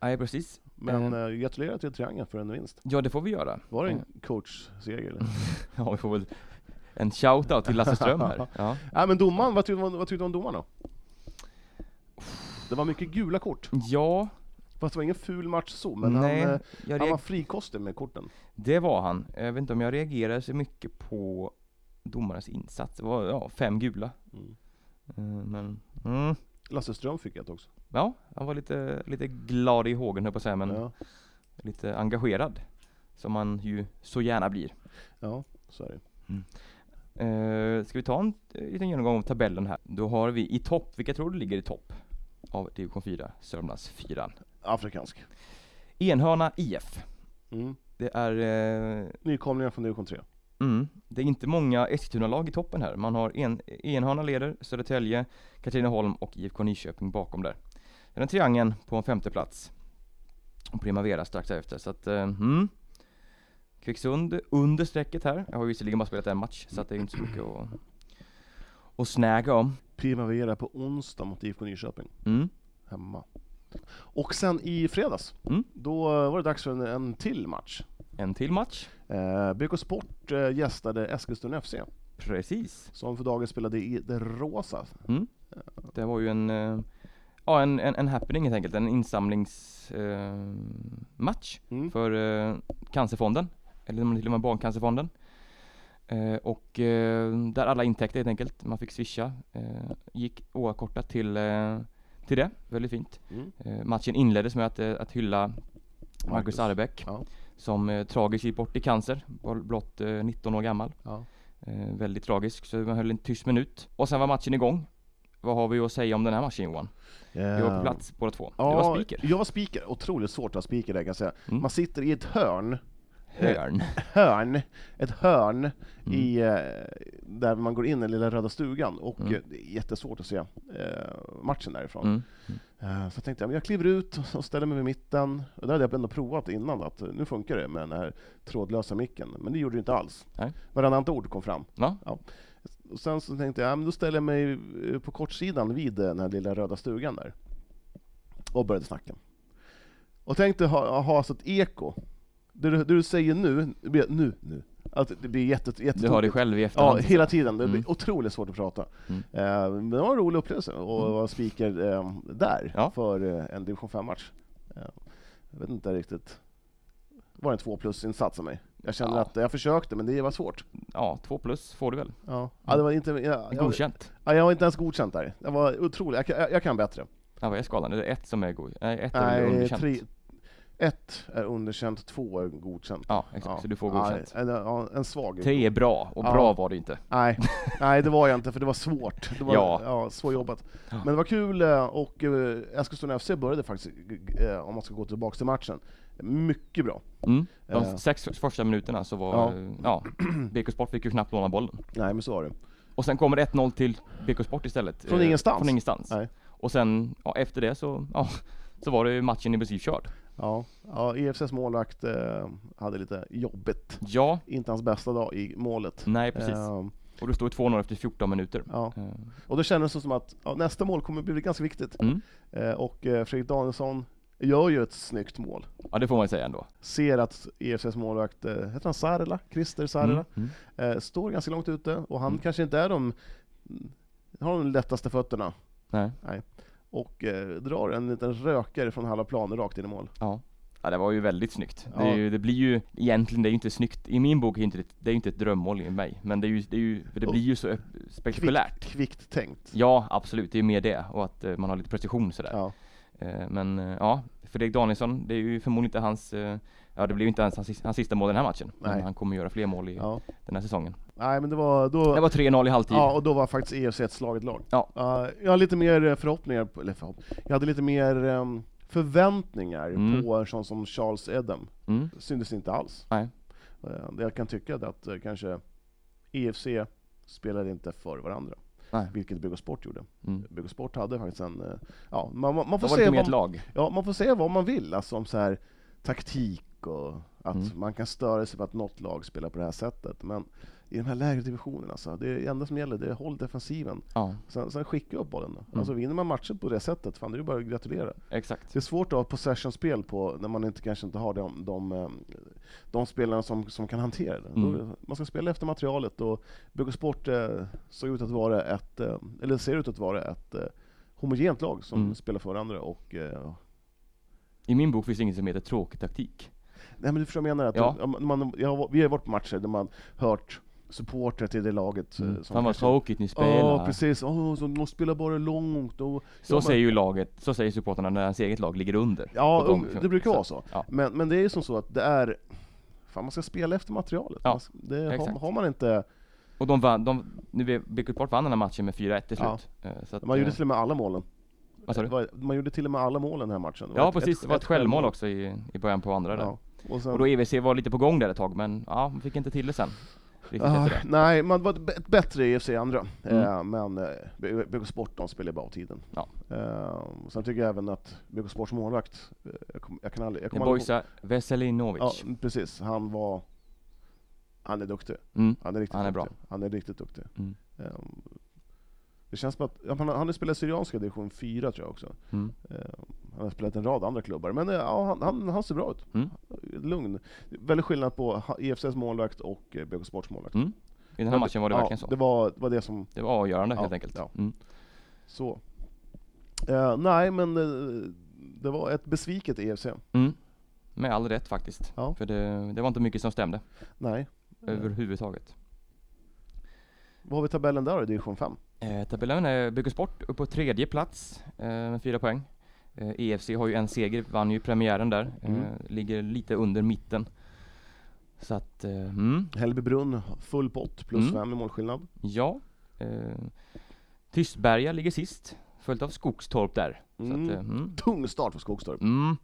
Nej precis. Men Eh. eh, gratulerar till Triangeln för en vinst. Ja det får vi göra. Var det Eh, en coachseger eller? (laughs) Ja vi får väl en shout-out till Lasse Ström här. (laughs) Ja. Nej men domaren, vad tyckte, vad tyckte du om domaren då? Det var mycket gula kort, ja, fast det var ingen ful match så, men nej, han, eh, han var frikostig med korten. det var han. Jag vet inte om jag reagerade så mycket på domarens insats. Det var ja, fem gula. Mm. Eh, Men mm, Lasse Ström fick ett också. ja, han var lite, lite glad i hågen höll på att säga, men Ja, lite engagerad. Som man ju så gärna blir. ja, så är det. Uh, ska vi ta en eh, liten genomgång av tabellen här? Då har vi i topp, vilka tror du ligger i topp? Av division 4, Sörmlands 4. Afrikansk. Enhörna IF. Mm. Det är, eh, Nykomlingar från division 3. mm, det är inte många Eskilstuna-lag i toppen här. Man har en, Enhörna leder, Södertälje, Katrineholm och IFK Nyköping bakom där. Är triangeln på en femte plats. Och Primavera strax efter. Så att, eh, mm. Kvicksund under strecket här. Jag har ju visserligen bara spelat en match, så att det är inte så mycket att, att snäga om. Primavera på onsdag mot IFK Nyköping, Mm. hemma. Och sen i fredags, Mm. då var det dags för en, en till match. En till match. Eh, BK Sport eh, gästade Eskilstuna FC, Precis. som för dagen spelade i det rosa. Mm. Det var ju en, eh, ja, en, en, en happening helt enkelt. En insamlingsmatch eh, Mm. för eh, Cancerfonden. Eller till och med Barncancerfonden. Eh, och eh, där alla intäkter helt enkelt, man fick swisha, eh, gick oavkortat till, eh, till det. Väldigt fint. Mm. Eh, matchen inleddes med att, att hylla Marcus. Arbeck Ja. som tragiskt gick bort i cancer, blott eh, 19 år gammal. Ja. Väldigt tragisk, så man höll en tyst minut. Och sen var matchen igång. Vad har vi att säga om den här matchen Johan? Vi var på plats båda två. Ja, du var speaker. Jag var speaker, otroligt svårt att vara speaker där kan jag säga. Mm. Man sitter i ett hörn, Hörn. (laughs) hörn, ett hörn Mm. i, eh, där man går in i den lilla röda stugan och Mm. eh, det är jättesvårt att se eh, matchen därifrån. Mm. Så jag tänkte jag, kliver ut och ställer mig vid mitten. Och det hade jag ändå provat innan, att nu funkar det med den här trådlösa micken. Men det gjorde det inte alls. Nej. Varannat ord kom fram. Va? Och sen så tänkte jag, ja, men då ställer jag mig på kortsidan vid den här lilla röda stugan där. Och började snacka. Och tänkte ha, ha så ett eko. Det du, det du säger nu, det nu, nu. Att det blir jätte, Du har jättetokigt. själv i Ja, efterhand. hela tiden. Det blir Mm. otroligt svårt att prata. Mm. Eh, men det var en rolig upplevelse att vara speaker eh, där Ja. för eh, en division 5-match. Eh, jag vet inte riktigt. Det var en två plus-insats av mig. Jag kände Ja. att jag försökte, men det var svårt. Ja, två plus får du väl? Ja, ja det var inte... Jag, jag, Godkänt. ja, jag var inte ens godkänt där. Jag var otrolig. Jag, kan- jag, jag kan bättre. Ja, vad är skalan? Är det ett som är god? Nej, ett är Nej, underkänt. tre, ett är underkänt, två är godkänt. Ja, exakt. Så du får godkänt. Ja, en, ja, en svag. Tre är bra, och Ja. bra var det inte. Nej, (laughs) nej, det var jag inte, för det var svårt. Det var Ja. ja. svårjobbat. Ja. Men det var kul, eh, och eh, Eskilstuna FC började faktiskt, eh, om man ska gå tillbaka till matchen, mycket bra. Mm. De sex första minuterna så var, Ja. ja, (clears throat) ja BK Sport fick ju knappt låna bollen. Nej, men så var det. Och sen kommer det 1-0 till BK Sport istället. Från ingenstans? Från ingenstans. Nej. Och sen, ja, efter det så, ja, så var det ju matchen i princip körd. Ja, ja EFCs målvakt eh, hade lite jobbigt. Ja, Inte hans bästa dag i målet. nej precis. Ehm, Och det stod 2-0 efter 14 minuter. ja. Eh, Och då kändes det som att ja, nästa mål kommer bli ganska viktigt. Mm. Eh, och eh, Fredrik Danielsson gör ju ett snyggt mål. Ja, det får man ju säga ändå. Ser att EFCs målvakt, eh, heter han Sarela? Christer Sarela? Mm. Mm. Eh, står ganska långt ute och han Mm. kanske inte är de, har de lättaste fötterna. Nej. Och eh, drar en liten rökare från halva planen rakt in i mål. Ja. ja, det var ju väldigt snyggt. Det, Ja. ju, det blir ju, egentligen det är ju inte snyggt, i min bok är inte det, det är ju inte ett drömmål i mig, men det är ju, det, är ju, det blir ju så spektakulärt. Kvickt, kvickt tänkt. Ja, absolut, det är mer det, och att eh, man har lite precision sådär. Ja. Eh, men eh, ja, Fredrik Danielsson, det är ju förmodligen inte hans, ja det blir ju inte ens hans, hans sista mål den här matchen. Nej. Men han kommer göra fler mål i ja. den här säsongen. Nej men det var då... Det var 3-0 i halvtid. Ja, och då var faktiskt EFC ett slaget lag. Ja. Uh, jag har lite mer eh, förhoppningar, på, eller förhopp jag hade lite mer um, förväntningar Mm. på sån som Charles Edem. Mm. Syntes inte alls. Nej. Uh, jag kan tycka att uh, kanske EFC spelade inte för varandra, Nej. vilket BK Sport gjorde. Mm. BK Sport hade faktiskt en, uh, ja, man, man, man, får se vad, lag. ja, man får säga vad man vill, alltså om så här taktik och att Mm. man kan störa sig på att något lag spelar på det här sättet, men i de här lägre divisionerna, alltså, det enda som gäller det är håll defensiven. Ja, Sen, sen skicka upp bollen. Mm. Alltså vinner man matchen på det sättet, fan det är ju bara att gratulera. exakt. Det är svårt att ha possession-spel på när man inte, kanske inte har de, de, eh, de spelarna som, som kan hantera det. Mm. Man ska spela efter materialet och BK Sport eh, såg ut att vara ett, eh, eller ser ut att vara ett eh, homogent lag som Mm. spelar för varandra och eh, I min bok finns det inget som heter tråkig taktik. Nej men du förstår vad jag menar, att Ja. man, man, jag, har- vi har varit på matcher där man hört supportrar till det laget eh, Mm. som Fan vad tråkigt ni Ja spelar. precis, oh, så de spelar bara långt och så Ja, men- säger ju laget, så säger supportrarna när ens eget lag ligger under. Ja, de- um, det brukar vara så. Ja. Men, men det är ju som så att det är, fan man ska spela efter materialet. Ja, ska- det, har, har man inte, Och de vann, de, nu BK Sport vann den här matchen med 4-1 till Ja. slut. Eh, Så att, man gjorde eh, till och med alla målen. vad sa du? var- Man gjorde till och med alla målen den här matchen. Ja ett- precis, det var ett självmål också i, i början på andra där. Ja. Och sen, Och då EVC var lite på gång där ett tag, men ja, man fick inte till det sen. Riktigt Ah, nej, man var ett bättre i andra. Mm. Eh, men eh, BK Sport de spelar bara av tiden. Ja. Eh, sen tycker jag även att BK Sports målvakt, eh, jag, kom, jag kan aldrig... Jag kommer Bojsa Veselinovic. Ja, precis. Han var... Han är duktig. Mm. Han är riktigt Han är bra. duktig. Han är riktigt duktig. Mm. Ehm, det känns som att, han, han har spelat Syrianska division 4 tror jag också. Mm. Han har spelat en rad andra klubbar, men eh, ja, han, han, han ser bra ut. Mm. Lugn. Väldigt skillnad på EFCs målvakt och eh, BK Sports målvakt. Mm. I den här matchen var det ja, verkligen så. Det var, det var det som, Det var avgörande Ja, helt enkelt. ja. Mm. så. Eh, nej, men eh, det var ett besviket EFC. Mm. Med all rätt faktiskt. Ja. För det, det var inte mycket som stämde Nej. överhuvudtaget. Vad har vi tabellen där i division 5? Eh, tabellen är Bygger Sport upp på tredje plats eh, med fyra poäng. Eh, EFC har ju en seger, vann ju premiären där. Eh, Mm. ligger lite under mitten. Så att, eh, mm, Hällbybrunn, full pott, plus Mm. 5 i målskillnad. ja. Tystberga ligger sist, följt av Skogstorp där. Så Mm. att, eh, mm, Tung start för Skogstorp. mm,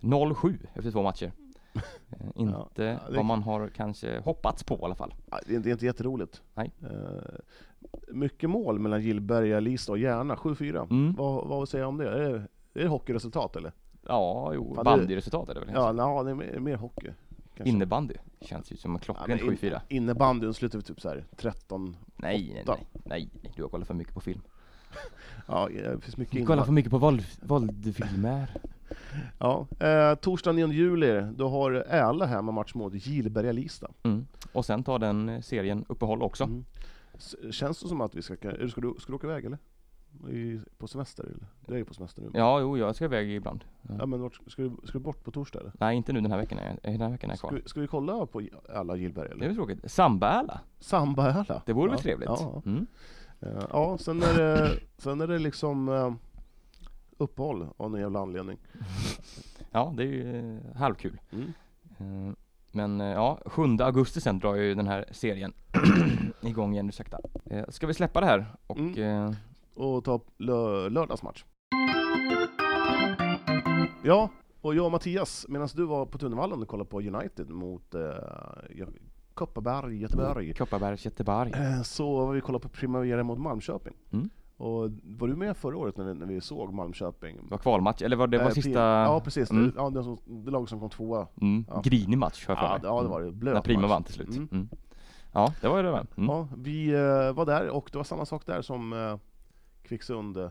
0-7 efter två matcher. (laughs) Inte Ja, vad man har kanske hoppats på i alla fall. Det är inte, det är inte jätteroligt. Nej. Mycket mål mellan Gillberga, Lista och Järna, 7-4. Mm. Vad, vad säger jag om det? Är det, är det hockeyresultat eller? Ja, jo, Fan, bandyresultat är det väl? Ja, ja det är mer, mer hockey. kanske. Innebandy känns ju som en Ja, klockren men in- 7-4. Innebandyn slutar vi typ så här 13. Nej, nej, nej, nej, du har kollat för mycket på film. (laughs) Ja, det finns mycket Du kollar för mycket på våld, våldfilmer. (laughs) Ja. Eh, torsdag 9 juli, då har Äla hemmamatch mot Gillberga, Lista. Mm. Och sen tar den serien uppehåll också. Mm. Känns det som att vi ska, ska, du, ska du åka iväg eller? I, på semester eller? Du är ju på semester nu. Ja, jo, jag ska iväg ibland. Ja. Ja men vart, ska, du, ska du bort på torsdag eller? Nej, inte nu den här veckan. är Den här veckan är jag Ska, kvar. vi- ska vi kolla på alla Gillberga Det är eller? väl tråkigt. Samba-Äla? Samba-Äla? Det vore väl ja. trevligt? Ja, Mm. ja. ja sen, är det, (laughs) sen är det liksom eh, uppehåll av någon jävla anledning. (laughs) ja, det är ju eh, halvkul. Mm. Eh, Men eh, ja, 7 augusti sen drar ju den här serien (clears throat) igång igen, ursäkta. Eh, Ska vi släppa det här och Mm. Och ta lö, lördagsmatch. Ja, och jag och Mattias, medan du var på Tunnevallen och kollade på United mot eh, Kopparberg, Göteborg. Kopparbergs Göteborg. Eh, Så var vi kollade på Primavera mot Malmköping. Mm. Och var du med förra året när vi, när vi såg Malmköping? Det var kvalmatch, eller var det var Eh, sista... Ja precis, Mm. ja, det, som, det lag som kom tvåa. Mm. Ja. Grinig match, har jag Ja, ja det var det, blöt När Prima match. vann till slut. Mm. Mm. Ja, det var det med. Mm. Ja, vi eh, var där och det var samma sak där som Kvicksund eh,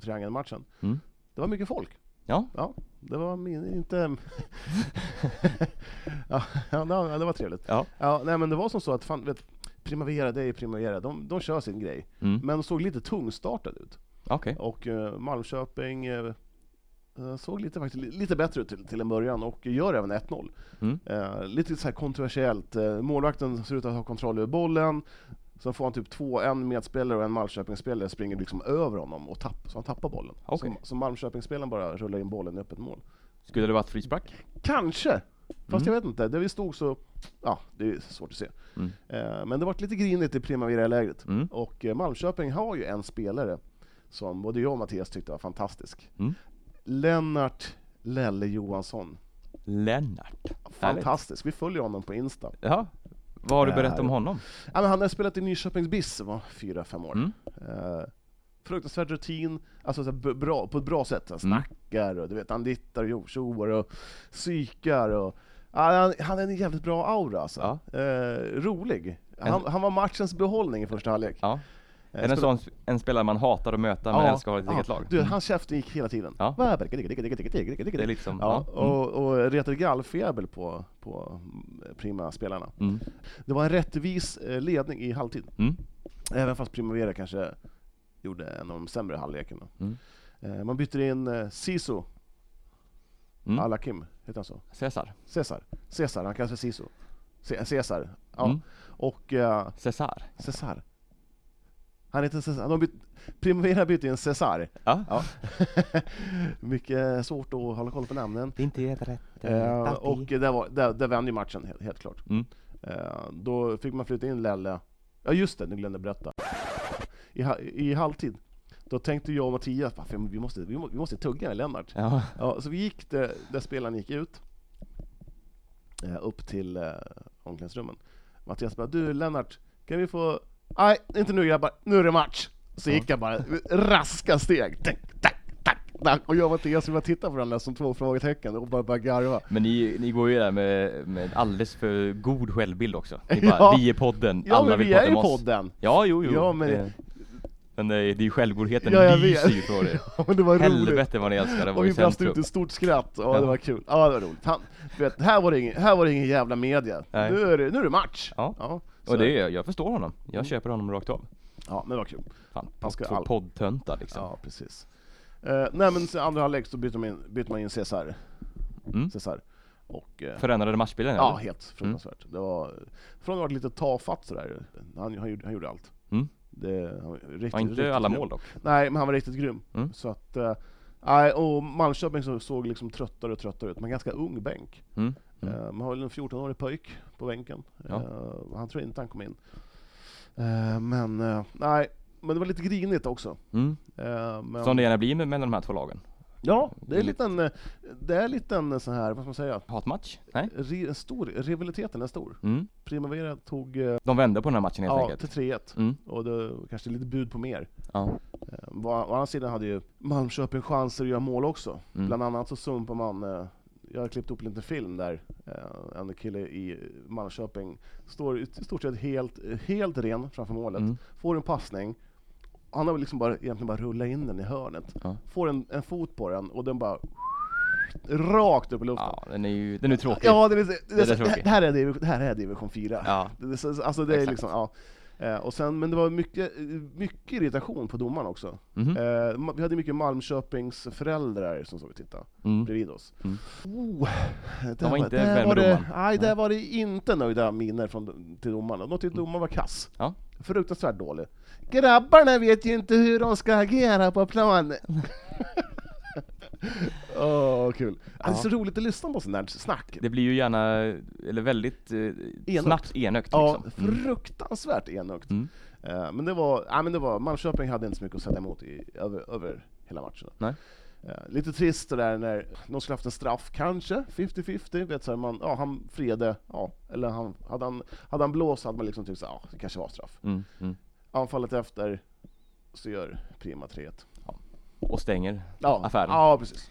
triangelmatchen. Mm. Det var mycket folk. Ja. Ja, det var min, inte... (laughs) ja, ja, det var- trevligt. Ja. Ja, nej men det var som så att fan, vet, Primavera, det är Primavera, de, de kör sin grej. Mm. Men de såg lite tungstartade ut. Okej. Och eh, Malmköping eh, eh, såg lite, faktiskt, li- lite bättre ut till, till en början och gör även 1-0. Mm. Eh, lite så här kontroversiellt. Eh, målvakten ser ut att ha kontroll över bollen. Sen får han typ två, en medspelare och en Malmköpingsspelare springer liksom över honom och tapp, så han tappar bollen. Okej. Så, så Malmköpingsspelaren bara rullar in bollen i öppet mål. Skulle det varit frispark? Kanske! Fast Mm. jag vet inte, där vi stod så... Ja, det är svårt att se. Mm. Eh, men det var lite grinigt i Primavera-lägret. Mm. Och eh, Malmköping har ju en spelare som både jag och Mattias tyckte var fantastisk. Mm. Lennart Lelle Johansson. Lennart. Fantastisk. Vi följer honom på Insta. Ja. Vad har du Eh, berättat om honom? Ja, men han har spelat i Nyköpings BIS, var fyra, fem år. Mm. Eh, fruktansvärd rutin, alltså så bra, på ett bra sätt. Han Mm. snackar och du vet, han dittar och tjoar och psykar och... Han, han är en jävligt bra aura alltså. Ja. Eh, rolig. Han, han var matchens behållning i första halvlek. Ja. Är det en sån en spelare man hatar att möta men älskar att ha i sitt eget lag? Du, Mm. hans käften gick hela tiden. Ja. Det är liksom, Ja, ja. Mm. och, och retade gallfeber på, på Prima-spelarna. Mm. Det var en rättvis eh, ledning i halvtid. Mm. Även fast Primavera kanske gjorde en av de sämre halvlekarna. Mm. Eh, Man byter in eh, Sisu, Mm. Alakim, heter han så? Cesar. Cesar. Cesar, han kallas för Sisu. Ce- Cesar. Ja. Mm. Och uh, Cesar. Cesar. Han heter Cesar. De byt, Primavera bytte in Cesar. Ja. Ja. (laughs) Mycket svårt att hålla koll på namnen. Det är inte helt rätt. Eh, och där, var, där, där vände ju matchen helt, helt klart. Mm. Eh, då fick man flytta in Lelle. Ja just det, nu glömde jag berätta. I, I halvtid, då tänkte jag och Mattias, "Fan, fan, vi måste, vi måste, vi måste tugga med Lennart. Ja. Ja, så vi gick där, där spelaren gick ut, eh, upp till eh, omklädningsrummen. Mattias bara, du Lennart, kan vi få... Nej, inte nu grabbar, nu är det match! Så gick jag bara, raska steg, tack, tack, tack, tack. Och jag och Mattias, vi bara tittade på varandra som två frågetecken och bara började garva. Men ni, ni går ju där med, med alldeles för god självbild också. Ni bara, Ja. vi är podden, Ja alla men vill vi prata är ju med oss. podden! Ja, jo, jo. Ja, men- Det- men det är, det är ju självgodheten Ja, lyser ju på det. (laughs) Ja, men det var roligt. Helvete vad ni älskar att Och vara i vi brast ut centrum. ett stort skratt, ja, Ja. det var kul. Ja det var roligt. Han, vet, här var det ingen, här var det ingen jävla media. Nej. Nu är, det, nu är det match! Ja. Ja, Och det är, jag förstår honom. Jag Mm. köper honom rakt av. ja men var kul. Fan, Han ska all- poddtöntar liksom. Ja, precis. Eh, nej men sen andra halvlek så bytte man in, bytte man in Cesar. Mm. Cesar. Och, eh, Förändrade matchbilden ja, eller? helt fruktansvärt. Det var, från att varit lite tafatt sådär, han, han, gjorde, han gjorde allt. Mm. Det, han var riktigt, Var inte riktigt alla grym. mål dock. Nej, men han var riktigt grym. Mm. Så att, eh, och Malmköping så såg liksom tröttare och tröttare ut, men ganska ung bänk. Mm. Mm. Eh, man har väl en 14-årig pojk på bänken. Ja. Eh, han tror inte han kom in. Eh, men, nej, men det var lite grinigt också. Mm. Men, Som det gärna blir mellan de här två lagen. Ja, det är en, eh, det är lite en sån här, vad ska man säga, Hatmatch? Nej? Re, en stor, rivaliteten är stor. Mm. Primavera tog De vände på den här matchen helt ja, enkelt. till 3-1, Mm. och det kanske lite bud på mer. Ja. Å, å andra sidan hade ju Malmköping chanser att göra mål också. Mm. Bland annat så sumpar man, jag har klippt upp en liten film där eh, en kille i Malmköping står i stort sett helt, helt ren framför målet, Mm. får en passning, han har liksom bara, egentligen bara rullat in den i hörnet, Ja. får en, en fot på den och den bara rakt upp i luften. ja, den är ju den är tråkig. Ja, det, är, det, Den är det, det, här är division, det här är division 4. Ja. Det, det, så- alltså det är Exakt. liksom, ja. Eh, och sen, men det var mycket, mycket irritation på domaren också. Mhm. Eh, vi hade mycket Malmköpings föräldrar som såg och tittade Mm. bredvid oss. Mm. Oh, där var inte där var med det. Nej, där var det inte nöjda miner från, till domaren. De tyckte domaren var kass. Ja. Fruktansvärt dålig. Grabbarna vet ju inte hur de ska agera på planen. (laughs) Åh, kul. Ja. Det är så roligt att lyssna på sånt där snack. Det blir ju gärna, eller väldigt eh, snabbt enögt Ja, liksom. Mm. fruktansvärt enögt. Mm. Eh, men det var, ja, men det var, Malmköping hade inte så mycket att sätta emot i, över, över hela matchen. Nej. Eh, lite trist det där när någon skulle haft en straff, kanske 50-50, vet så här, man, ja, han friade, ja, eller han, hade, han, hade han blåst hade man liksom tyckt här, ja, det kanske var straff. Mm, mm. Anfallet efter, så gör Prima 3-1. Och stänger Ja, affären. ja precis.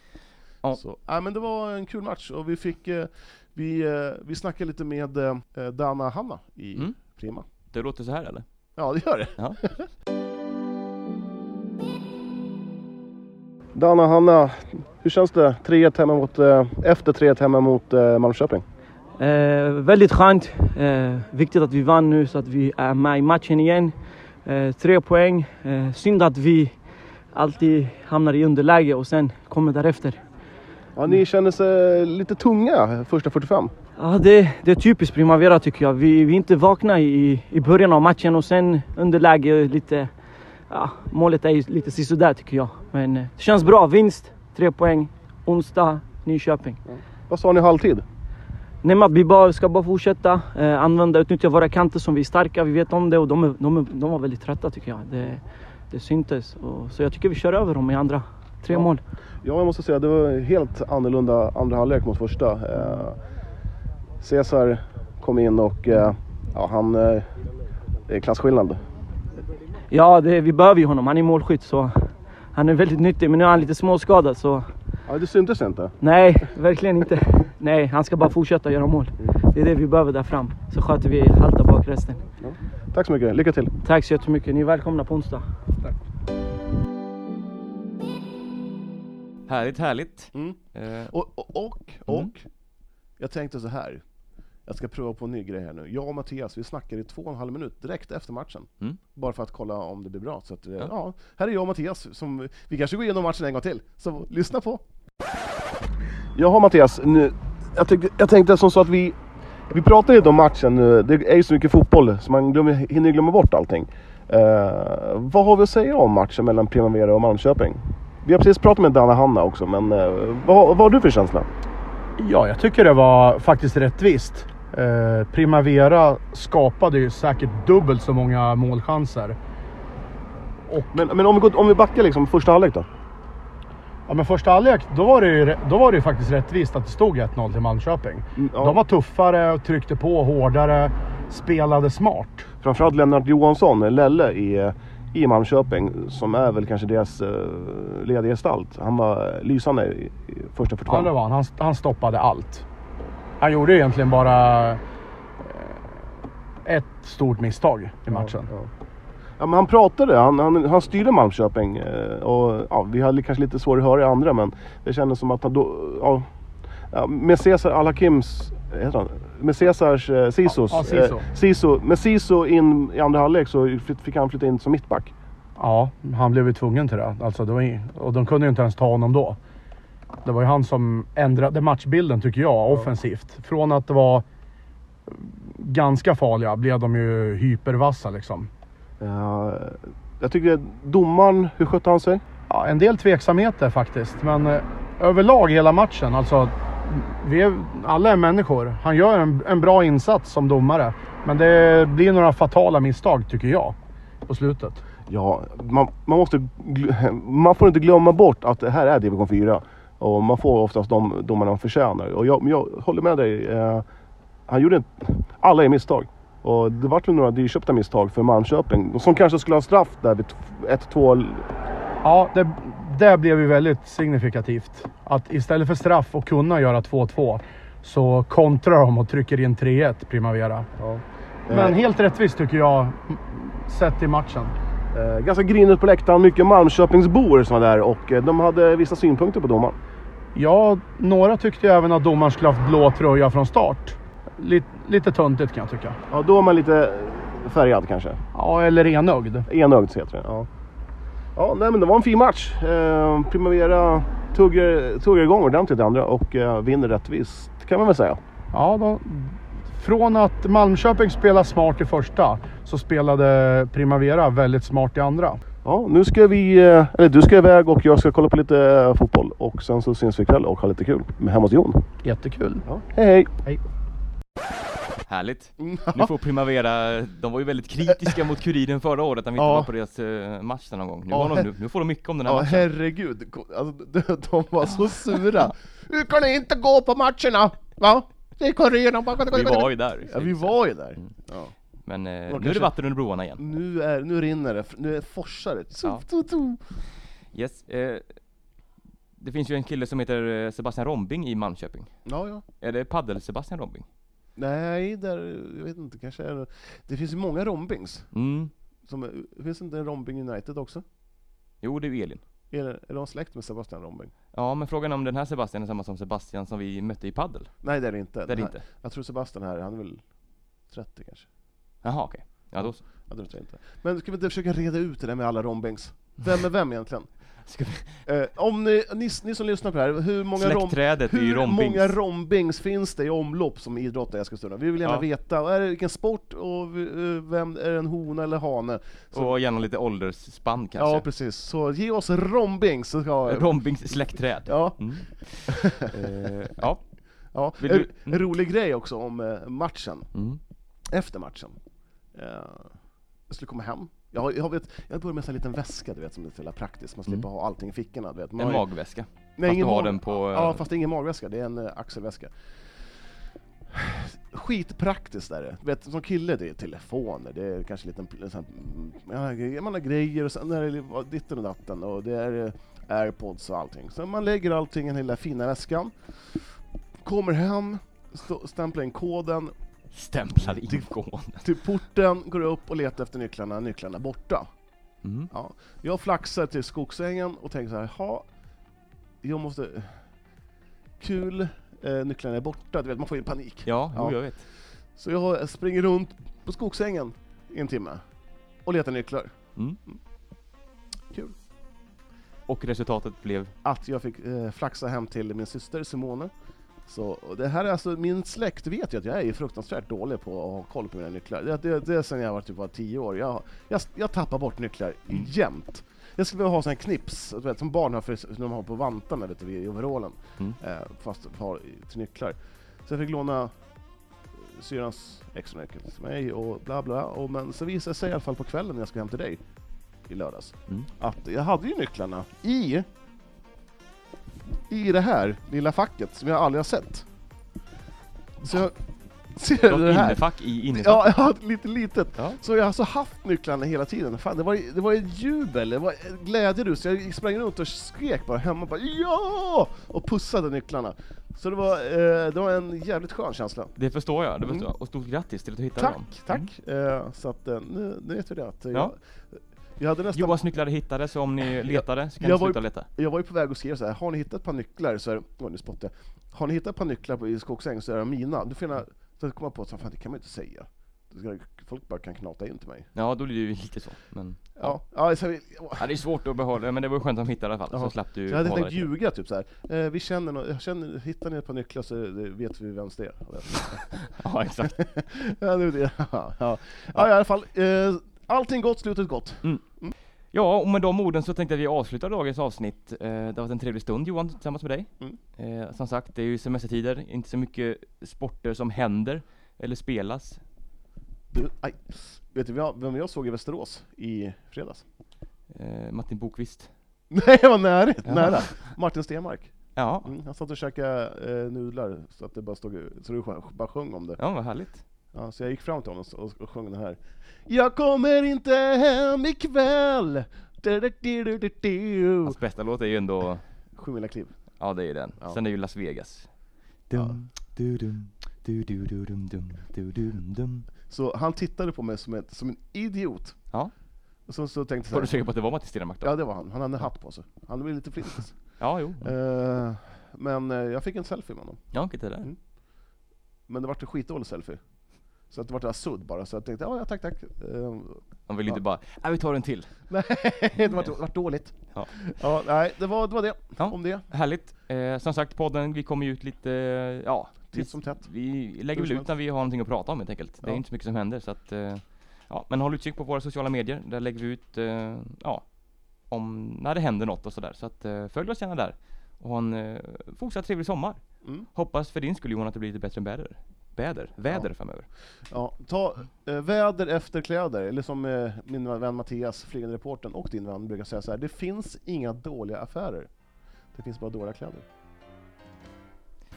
Ja. Så, ja, men det var en kul match och vi fick, eh, vi, eh, vi snackade lite med eh, Dana Hanna i Mm. Prima. Det låter så här eller? Ja, det gör det. Ja. (laughs) Dana Hanna, hur känns det 3-1 hemma mot, eh, efter 3-1 hemma mot eh, Malmköping? Eh, väldigt skönt. Eh, viktigt att vi vann nu så att vi är med i matchen igen. Eh, tre poäng. Eh, synd att vi alltid hamnar i underläge och sen kommer därefter. Ja, ni känner sig lite tunga första 45. Ja, det, det är typiskt Primavera tycker jag. Vi, vi är inte vakna i, i början av matchen och sen underläge lite... Ja, målet är lite sisådär tycker jag. Men eh, det känns bra. Vinst, tre poäng. Onsdag, Nyköping. Vad sa ni halvtid? Nej, att vi bara, ska bara fortsätta eh, använda, utnyttja våra kanter som vi är starka. Vi vet om det och de, de, de var väldigt trötta tycker jag. Det, det syntes. Och, så jag tycker vi kör över dem i andra. Tre Ja. mål. Ja, jag måste säga det var helt annorlunda andra halvlek mot första. Eh, Cesar kom in och eh, ja, han... Eh, det är klasskillnad. Ja, det, vi behöver ju honom. Han är målskytt så han är väldigt nyttig. Men nu är han lite småskadad så Ja, det syntes inte. nej, verkligen inte. Nej, han ska bara fortsätta göra mål. Det är det vi behöver där fram. Så sköter vi halta bak resten. Tack så mycket, lycka till! Tack så jättemycket. Ni är välkomna på onsdag. Härligt, härligt. Mm. Eh, Och, och, och, och Mm. jag tänkte så här. Jag ska prova på en ny grej här nu. Jag och Mattias, vi snackade i två och en halv minut direkt efter matchen. Mm. Bara för att kolla om det blir bra. Så att, eh, Ja. ja. här är jag och Mattias. Som, vi kanske går igenom matchen en gång till. Så lyssna på! Jaha Mattias, nu, jag, tyckte, jag tänkte som så att vi, vi pratar lite om matchen nu. Det är ju så mycket fotboll så man glömmer, hinner glömma bort allting. Eh, vad har vi att säga om matchen mellan Primavera och Malmköping? Vi har precis pratat med Dana Hanna också, men eh, vad, vad har du för känsla? Ja, jag tycker det var faktiskt rättvist. Eh, Primavera skapade ju säkert dubbelt så många målchanser. Men, men om, vi, går- om vi backar liksom första halvlek då? Ja, men första halvlek, då var det ju, då var det faktiskt rättvist att det stod 1-0 till Malmköping. Mm, ja. De var tuffare, och tryckte på hårdare, spelade smart. Framförallt Lennart Johansson, Lelle i, i Malmköping, som är väl kanske deras uh, ledargestalt. Han var lysande i, i första 45. Ja, det var han. han. Han stoppade allt. Han gjorde egentligen bara eh, ett stort misstag i matchen. Ja, ja, men han pratade, han, han, han styrde Malmköping. eh, Och, ja, vi hade kanske lite svårt att höra i andra, men det kändes som att han då... Ja, ja, med Cesar Al-Hakims... Heter han? Med Cesars... Eh, Sisos... Ja, ja, Siso. Eh, Siso. Med Siso in i andra halvlek så fick han flytta in som mittback. Ja, han blev ju tvungen till det. Alltså, det var och de kunde ju inte ens ta honom då. Det var ju han som ändrade matchbilden tycker jag, offensivt. Från att det var ganska farliga blev de ju hypervassa liksom. Ja, jag tycker domaren, hur skötte han sig? Ja, en del tveksamheter faktiskt, men eh, överlag hela matchen. Alltså, vi är, alla är människor. Han gör en, en bra insats som domare, men det blir några fatala misstag tycker jag på slutet. Ja, man, man, måste, man får inte glömma bort att det här är division 4. Och man får oftast de domarna man förtjänar. Och jag, jag håller med dig. Eh, han gjorde ett, alla är misstag. Och det vart väl några dyrköpta misstag för Malmköping. Som kanske skulle ha straff där vid 1-2. Ja, det, det blev ju väldigt signifikativt. Att istället för straff och kunna göra 2-2 så kontrar de och trycker in 3-1 Primavera. Men helt rättvist tycker jag, sett i matchen. Eh, ganska grinigt på läktaren. Mycket Malmköpingsbor som var där. Och eh, de hade vissa synpunkter på domaren. Ja, några tyckte ju även att domaren skulle haft blå tröja från start. Lite, lite töntigt kan jag tycka. Ja, då är man lite färgad kanske. Ja, eller enögd. Enögd heter det. Ja. Ja, nej, men det var en fin match. Eh, Primavera tuggar, tuggar igång ordentligt andra och eh, vinner rättvist kan man väl säga. Ja, då, från att Malmköping spelade smart i första så spelade Primavera väldigt smart i andra. Ja, nu ska vi, eh, eller du ska iväg och jag ska kolla på lite eh, fotboll och sen så syns vi ikväll och ha lite kul med hemma hos Jon. Jättekul. Ja. Hej hej! Hej. Härligt! (laughs) Nu får Primavera, de var ju väldigt kritiska mot Kuriren förra året när vi inte Ja. var på deras eh, match någon gång. Nu, Ja, de, nu, nu får de mycket om den här Ja matchen. herregud, alltså, de, var så sura. Hur kan ni inte gå på matcherna? Va? Det är bara... Vi var ju där. Ja vi var ju där. Mm. Ja. Men eh, nu är det vatten under broarna igen. Nu, är, nu rinner det, nu är forsar det. Ja. Yes. Eh, det finns ju en kille som heter eh, Sebastian Rombing i Malmköping. Ja, ja. Är det paddel-Sebastian Rombing? Nej, där, jag vet inte, kanske är det. Det finns ju många Rombings. Mm. Som, finns inte en Rombing United också? Jo, det är ju Elin. Är, det- är de släkt med Sebastian Rombing? Ja, men frågan är om den här Sebastian är samma som Sebastian som vi mötte i paddel. Nej det är det inte. Det är det inte. Jag tror Sebastian här, han är väl 30 kanske? Jaha, okej. Ja, då så. Jag tror inte. Men ska vi inte försöka reda ut det där med alla Rombings? Vem är vem egentligen? Ska vi... Eh, om ni, ni, ni som lyssnar på det här, hur många, rom, hur Rombings. många Rombings finns det i omlopp som idrottar i Eskilstuna? Vi vill gärna Ja. veta, är det vilken sport och eh, vem, är det en hona eller hane? Så, Och gärna lite åldersspann kanske. ja precis, så ge oss Rombings så ska Rombings släktträd. Ja, Mm. (laughs) eh, ja. ja. Vill En, du- en rolig grej också om eh, matchen, Mm. efter matchen. Eh, jag skulle komma hem, jag, har- jag, vet, jag började med en liten väska du vet som är så praktiskt, man slipper Mm. ha allting i fickorna du vet. Man En har magväska. Nej, Fast ingen du har den på... eh, Ja, fast det är ingen magväska, det är en uh, axelväska. Skitpraktiskt är det. Du vet, som kille, det är telefoner, det är kanske lite ja, man har grejer och sen är det ditten och datten och det är eh, airpods och allting. Så man lägger allting i den lilla fina väskan, kommer hem, stämplar in koden, Stämplade Det- ingående. till porten, går upp och letar efter nycklarna, nycklarna borta. Mm. Ja. Jag flaxar till skogsängen och tänker så här, ha, jag måste... Kul, eh, nycklarna är borta, du vet man får ju panik. Ja, jo, Ja. jag vet. Så jag springer runt på skogsängen i en timme och letar nycklar. Mm. Kul. Och resultatet blev... Att jag fick eh, flaxa hem till min syster Simone. Så det här är alltså, min släkt vet ju att jag är fruktansvärt dålig på att ha koll på mina nycklar. Det, det, det är sen jag var typ var tio år. Jag, jag, jag tappar bort nycklar Mm. jämt. Jag skulle vilja ha sån här knips, vet, som barn har för, som de har på vantarna vet du, i overallen. Mm. Eh, fast har till nycklar. Så jag fick låna eh, syrrans extra nyckel till mig och bla bla. Och, men så visade det sig i alla fall på kvällen när jag skulle hem till dig i lördags Mm. att jag hade ju nycklarna i i det här lilla facket som jag aldrig har sett. Så jag ser Du det här. innefack i innefacket. (laughs) Ja, ett lite litet. Ja. Så jag har alltså haft nycklarna hela tiden. Fan, det var det var ett jubel, det var ett glädjerus. Jag sprang runt och skrek bara hemma bara ja! Och pussade nycklarna. Så det var, eh, det var en jävligt skön känsla. Det förstår jag, det Mm. förstår jag. Och stort grattis till att du hittade Tack, dem. tack! Mm. Eh, så att eh, nu, nu vet vi det. Att, eh, Ja. jag, jag, hade nästan, Johans nycklar är hittade, så om ni letade så kan jag ni var ju- sluta leta. jag var ju på väg att skriva så här. har ni hittat ett par nycklar så är Oj, nu spottar jag. Har ni hittat ett par nycklar på, i skogsäng så är de mina. Då får jag, så kom jag på att fan, det kan man inte säga. Folk bara kan knata in till mig. Ja, då blir det ju lite så. Men Ja, ja så, ja, det är svårt att behålla, men det var skönt att de hittade i alla fall. Jaha. Så slapp du Så jag hade tänkt ljuga typ så här. Eh, vi känner, jag känner, hittar ni ett par nycklar så vet vi vems det är. (laughs) Ja, exakt. (laughs) ja, det. (laughs) Ja, ja. ja, i alla fall. Eh, allting gott, slutet gott. Ja, och med de orden så tänkte jag att vi avslutar dagens avsnitt. Eh, Det har varit en trevlig stund Johan, tillsammans med dig. Mm. Eh, Som sagt, det är ju semestertider, inte så mycket sporter som händer eller spelas. Du, aj. Vet du vem jag såg i Västerås i fredags? Eh, Martin Bokvist. (laughs) Nej, var nära, Ja. nära. Martin Stenmark. Ja, Mm, han satt och käkade eh, nudlar så att det bara stod, så det sjöng- bara sjöng om det. ja vad härligt. Ja, så jag gick fram till honom och, och sjöng den här. Jag kommer inte hem ikväll. Du, du, du, du, du, du. Hans bästa låt är ju ändå, Sju mila kliv. ja det är den. Ja. Sen är ju Las Vegas. Ja. Dum, du, dum, du, du, du, dum, dum, du, du, dum, dum. Så han tittade på mig som, ett, som en idiot. Ja. Och så, så tänkte Var jag du så säker på att det var Martin Stenmarck då? Ja det var han, han hade en hatt på sig. Han blev lite flintis. Ja, jo. Eh, men eh, jag fick en selfie med honom. Ja, okej det där. Mm. Men det vart en skitdålig selfie. Så att det vart en sudd bara, så jag tänkte ja, ja tack tack. Eh, Man vill Ja. inte bara, nej vi tar en till. (laughs) nej, det vart, vart dåligt. Ja. Ja, nej, det var, det var det Ja. om det. Härligt. Eh, som sagt, podden, vi kommer ju ut lite, ja. vi- Titt som tätt. Vi lägger väl ut när vi har någonting att prata om helt enkelt. Det är Ja. inte så mycket som händer så att, eh, ja. Men håll utkik på våra sociala medier. Där lägger vi ut, eh, ja, om när det händer något och sådär. Så att eh, följ oss gärna där. Och ha en eh, fortsatt trevlig sommar. Mm. Hoppas för din skull Johan att det blir lite bättre än väder. väder, väder framöver. Ja, ta eh, väder efter kläder, eller som eh, min vän Mattias, flygande reportern och din vän brukar säga så här. det finns inga dåliga affärer. Det finns bara dåliga kläder.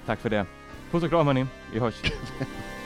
Tack för det. Puss och kram hörni, vi hörs. (laughs)